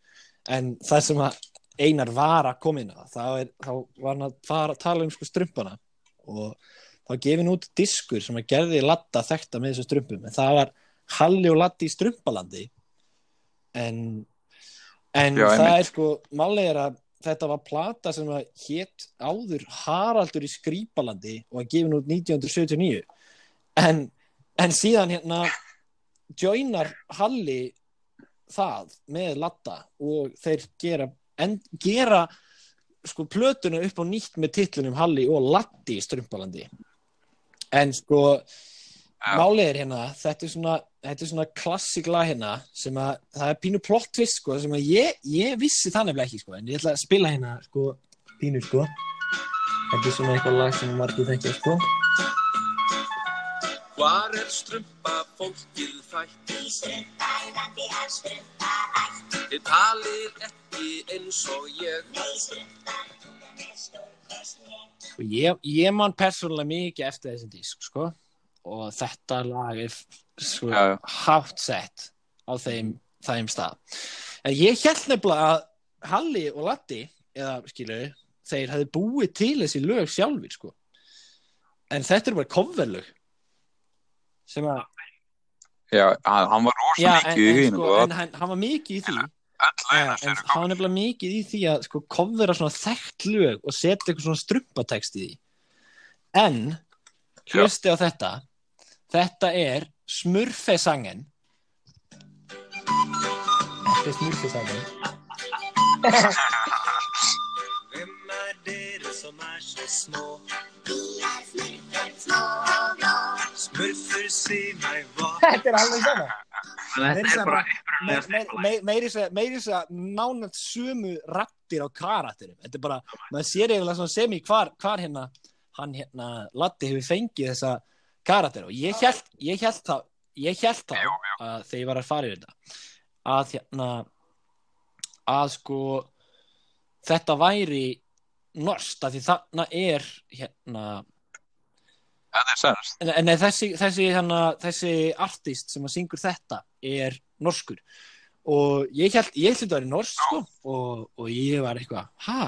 En það sem að Einar var að á þá, er, þá var hann að fara að tala um sko strumpana og þá gefin út diskur sem að gerði Latta þekta með þessu strumpum. En það var Halli og Latti í strumpalandi. En en Já, það er sko málið er að þetta var plata sem að hétt áður Haraldur í Skrýpalandi og var gefin út 1979 en, en síðan hérna joinar Halli það með Latta og þeir gera, en, gera sko plötuna upp á nýtt með titlunum Halli og Latti í Strumpalandi en sko málið er hérna þetta er svona, þetta er svona klassik lag hérna sem að það er pínu plot twist sko sem að ég, ég vissi það nefnilega ekki sko en ég ætla að spila hérna sko pínu sko. Þetta er svona eitthvað lag sem margir þekkja sko Hvar er strumpa fólkið fætt? Í strumpaðandi af strumpaætt Þið talið ekki eins og ég. Nei, strumpan, hún er stórkostleg og ég, ég man persónulega mikið eftir þessi disk sko. Og þetta lag er sko, Já, já. hátt sett á þeim, þeim stað. En ég held nefnilega að Halli og Latti eða skilu þeir hefði búið til þessi lög sjálfur sko. En þetta er bara coverlög sem að Já, hann, var rosa mikið í hinn sko, og en hann, hann var mikið í því. Lögin en hann var nefnilega mikið í því að sko covera svona þekkt lög og setja eitthvað svona strumpatext í því. En hlusti á þetta. Þetta er smurfesangen Þetta er smurfesangen er dere som er så små? Vi er smurfer små Þetta er alveg sama. Þannig að þetta er bara meiri me, me, meiri þess að meiri þess að nánat sömu rattir á karakterum. Þetta er bara, maður sér eiginlega svona semi hvar, hvar hérna, hann hérna Latti hefur fengið þessa karakter. Og ég held, ég held þá ég held þá að þegar ég var að fara í þetta að hérna að sko þetta væri norst af því þarna er hérna en, en þessi, þessi, hana, þessi artist sem að syngur þetta er norskur. Og ég held, að vera norsk sko, og, og ég var eitthvað ha,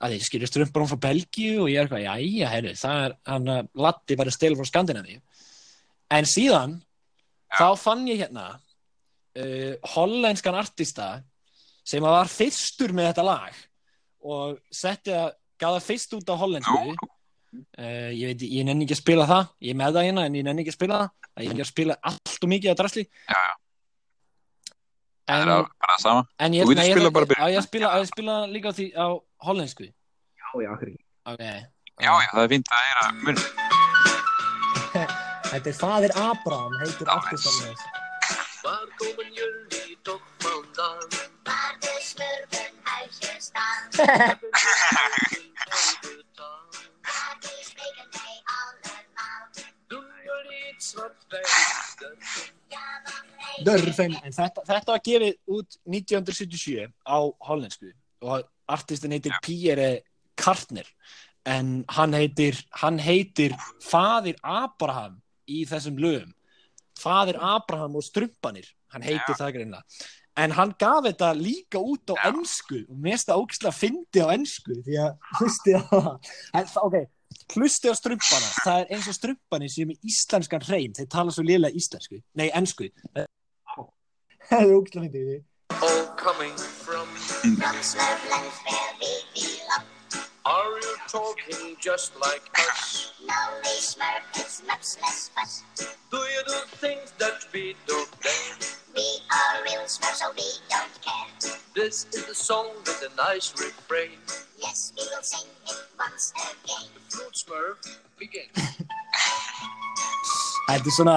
að ég skilur strumpar hún frá Belgíu? Og ég er eitthvað, jæja, herru það er, hann að Latti var að stela frá Skandinavíu. En síðan þá fann ég hérna uh, hollenskan artista sem að var fyrstur með þetta lag. Og setti að gaða fyrst út á hollensku Uh, ég veit, ég nenni ekki að spila það. Ég er með það hérna en ég nenni ekki að spila það. Að ég er að spila allt og mikið að drasli. Já, já. Það en, er bara það sama. en ég, nei, ég, bara að ég spila, að ég spila líka á því á hollensku. Já, já, okay. Já, já, það er fínt að heyra mun [LAUGHS] Þetta er fadir Abraham heitur artistan með Var komin jörn í dogmandan Varðu smurfun hæsir stað. [LAUGHS] Varðu Dörfum en þetta, þetta var gefið út 1977 á hollensku. Og artistin heitir Pierre Kartner. En hann heitir hann heitir fadir Abraham í þessum lögum. Fadir Abraham og strumpanir. Hann heitir það greinlega en hann gaf þetta líka út á ennsku og mest að ógislega fyndi á ennsku því að [LAUGHS] hlusti það- ok, hlusti á strumpana það er eins og strumpani sem er íslenskan hrein þeir tala svo liðlega íslensku, nei ennsku Það er ógæslega myndið. all coming from. From Smurfland where we belong. Are you talking just like us? No, we Smurf, it's much less fuss. Do you do things that we don't dare? We are real Smurfs, so we don't care. This is the song with a nice refrain. Yes, we will sing it once again. Smurf begin. [LAUGHS] Þetta er svona,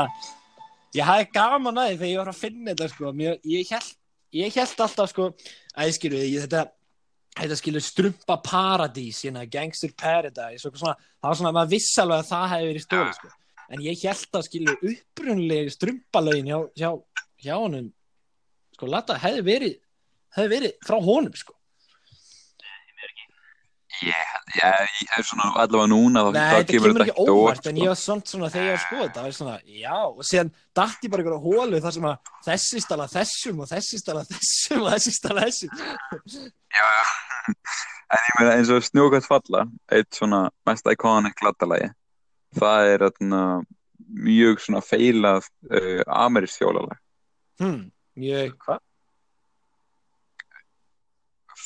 ég hafði gaman að því þegar ég var að finna þetta sko, Mér, ég held, ég held alltaf sko, að ég skilur, ég, þetta, þetta skilur strumpa paradís, hérna, gangster paradise, og svona, það var svona, maður viss alveg að það hefði verið stóri sko, en ég held að skilur upprunlega strumpalögin hjá, hjá, hjá honum, sko, lata, hefði verið, hefði verið frá honum sko. Ég, hef svona allavega núna þá, Nei, þetta kemur ekki óvart, sko. en ég var samt svona þegar ég var að skoða þetta, það var svona, já, og síðan datt ég bara ykkur á hólu þar sem að þessi stala þessum og þessi stala þessum og þessi stala þessum. Já, já. En ég meina eins og snjókvæmt falla, eitt svona mest iconic glattalagi, það er þarna mjög svona feilað uh, amerísk þjólalag. Hmm, mjög, hvað?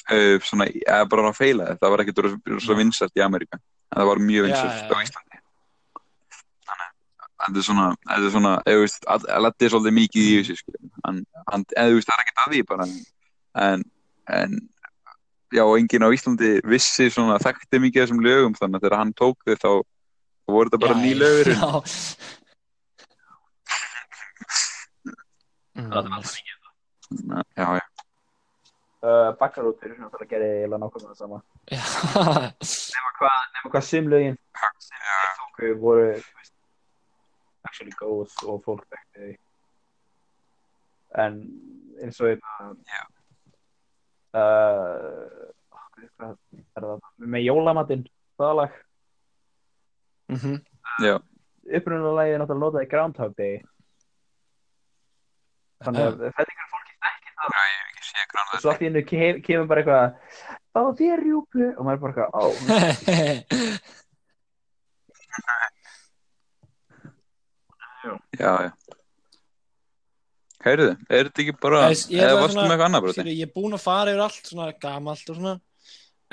Uh, svona, eða bara feilað, það var ekkert rosa vinsælt í Ameríka, en það var mjög Já, vinsælt já, á já. Íslandi. Þannig, þetta er svona, þetta er svona, eða þú veist, að- að Leddi er svolítið mikið í þessu, hann, eða þú veist, það er ekkert að því bara, en, en, já, og enginn á Íslandi vissi svona, þekkti mikið þessum lögum, þannig að þegar hann tók þau þá, þá voru þetta bara Já, ný lögur. Já. Það er alltaf mikið. Já, já. Uh, Bakkarútur, náttúrulega gerði eiginlega nákvæmlega það sama. hvað, nema hvað sumlögin sem þeir tóku voru veist, actually góð og fólk þau. En eins og uh, hvað er það? Með jólamatinn, það lag. Mhm. Já, Upprunalega er náttúrulega notaði Groundhog Day. Þannig að þetta er fólki þekkir það. Og svo allt í hennu kemur bara eitthvað Fá þér rjúpu. Og maður er bara eitthvað Ó, Já, já. Heyrðu, er þetta ekki bara, eða varstu með eitthvað annað bara Skilur, ég er búinn að fara yfir allt svona gamalt og svona.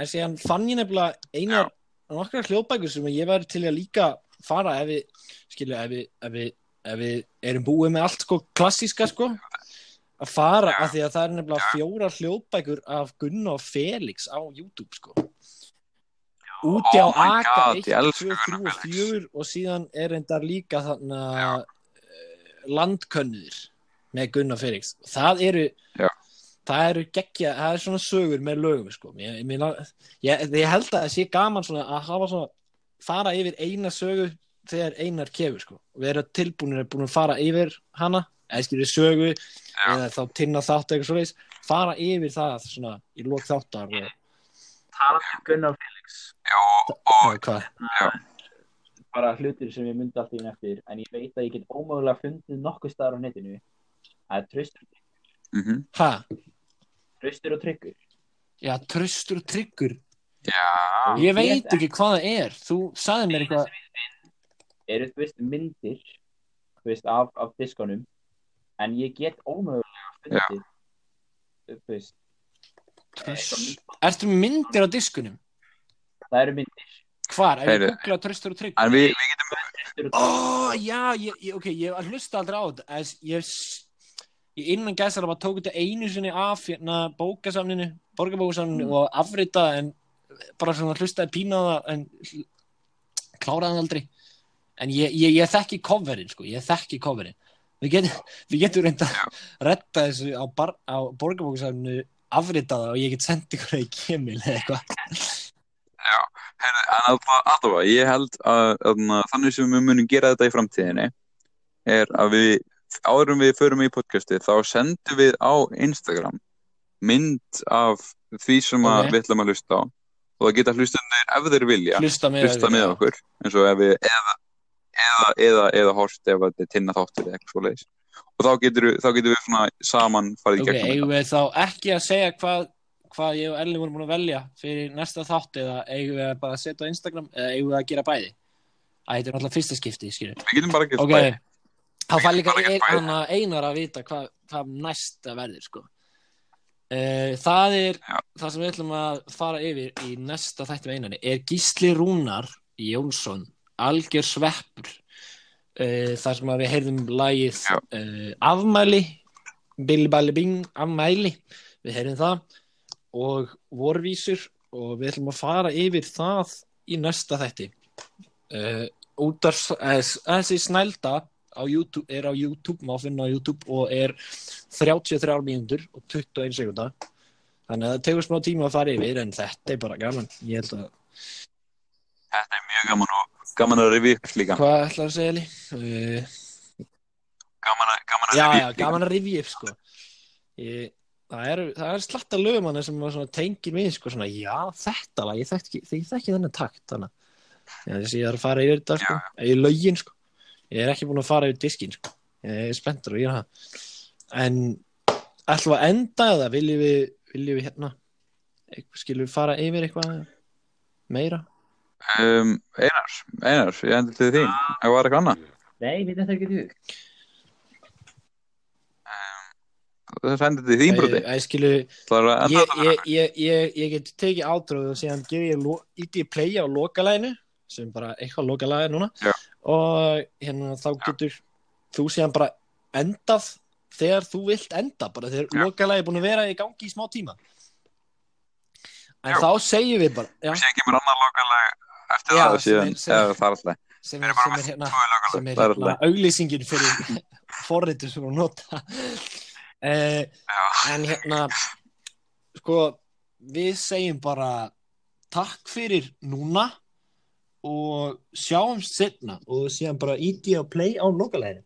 En síðan fann ég nefnilega einar nokkra hljóðbækur sem ég væri til að líka fara ef við skilju, ef við, ef við, ef við erum búið með allt sko klassíska sko að fara af því að það er nefnilega fjóra hljóðbækur af Gunnar og Felix á YouTube sko úti á Oh Aka God, 1, ég elska 2, 3 Gunnar og Felix. 4 og síðan er reyndar líka þarna landkönnur með Gunnar Felix það eru Já. það eru geggja, það er svona sögur með lögum sko. ég, ég, ég, ég held að það sé gaman svona að hafa svona fara yfir eina sögu þegar einar kefur sko. og vera tilbúinir að búin að fara yfir hana eða skilur sögu eða þá tinna þátt eitthvað svoleiðis fara yfir það svona í lók þáttar og talandi um Gunnar Felix. Já, og, bara hlutir sem ég myndi alltaf inn eftir en ég veit að ég get ómögulega fundið nokkuð staðar á netinu. Er tröstur, mhm, ha, tröstur og tryggur. Já, tröstur og tryggur. Já, ég veit ekki hvað það er. Þú sagði mér eitthvað eru þú veist myndir þú veist af, af diskonum en ég get ómögulega fundið þú veist með myndir á diskunum? Það eru myndir. Hvar, ef ég googla tröstur og tryggur en við, við getum, Ó, já, ég, ég, ok, ég hlusta aldrei á þetta ég, ég innan gæsar að tók þetta einu sinni af hérna bókasamninu, borgarbókasamninu og afrita en bara svona hlustaði pína á það en kláraði aldrei. En ég, ég, ég þekki coverin sko, ég þekki coverin við getum, við getum reynda að retta þessu á, á borgarbókasamninu afritaða og ég get sendið ykkur í kemil eða eitthvað. Já, en allavega, ég held að, að þannig sem við munum gera þetta í framtíðinni er að við, áður en við förum í podcasti, þá sendum við á Instagram mynd af því sem að Ok. við ætlum að hlusta á. Og það geta hlustundir ef þeir vilja hlusta með, hlusta með okkur eins og ef við eða, eða, eða, eða horst ef þetta er tinna þáttur eða eitthvað svoleiðis. Og þá getur, þá getur við svona saman farið í Ok, gegnum eigum við þá ekki að segja hvað hvað ég og Elli vorum búin að velja fyrir næsta þátt eða eigum við að bara setja á Instagram eða eigum við að gera bæði? Æ, þetta er náttúrulega fyrsta skipti, þetta við getum bara gert Ok, bæði. þá fær líka ein, einar að vita hvað, hvað næsta verður sko. uh, það er Já. það sem við ætlum að fara yfir í næsta þætti með einari er Gísli Rúnar Jónsson algjör sveppur. Uh, þar sem við heyrðum lagið Já. uh, afmæli Billy Balli Bing afmæli við heyrðum það og vorvísur og við ætlum að fara yfir það í næsta þætti. Uh, út af þessi snælda á YouTube, er á YouTube, má finna á YouTube og er 33 mínútur og 21 sekunda þannig að það tegur smá tíma að fara yfir en þetta er bara gaman. Ég held að, Þetta er mjög gaman og gaman að rifja upp líka. hvað ætlar að segja Eli? Uh, Gaman að, gaman að já, já, upp líka. gaman að rifja upp sko. Ég, það er, er slatta lögum hann sem tengir mig sko svona, já, þetta lag, ég þekki, ég þekki þennan takt þannig já, að ég er að fara yfir þetta sko, í lögin sko. Ég er ekki búin að fara yfir diskin sko. Ég er spenntur að gera það. En við að enda eða viljum við, viljum við hérna skilum við fara yfir eitthvað meira Um, Einar, Einar, ég endur til þín. Það var eitthvað annað. Nei, við þetta ekki hug. Það sendur til þín broti. Æ, skilu, er ég, ég, ég, ég, ég get tekið átróð og síðan gef ég íti ég playa á lokalæginu sem bara eitthvað lokalægi núna Já. og hérna þá getur þú síðan bara endað þegar þú vilt enda bara þegar Já. lokalægi er búin að vera í gangi í smá tíma en Já. þá segjum við bara já, síðan kemur annar lokalega eftir Já, það. og sem síðan, er- það er alltaf. sem Við er, er hérna er hérna alltaf. auglýsingin fyrir [LAUGHS] forritur sem hún nota. [LAUGHS] Eh, en hérna sko við segjum bara takk fyrir núna og sjáumst setna og síðan bara íti á play á lokaleginu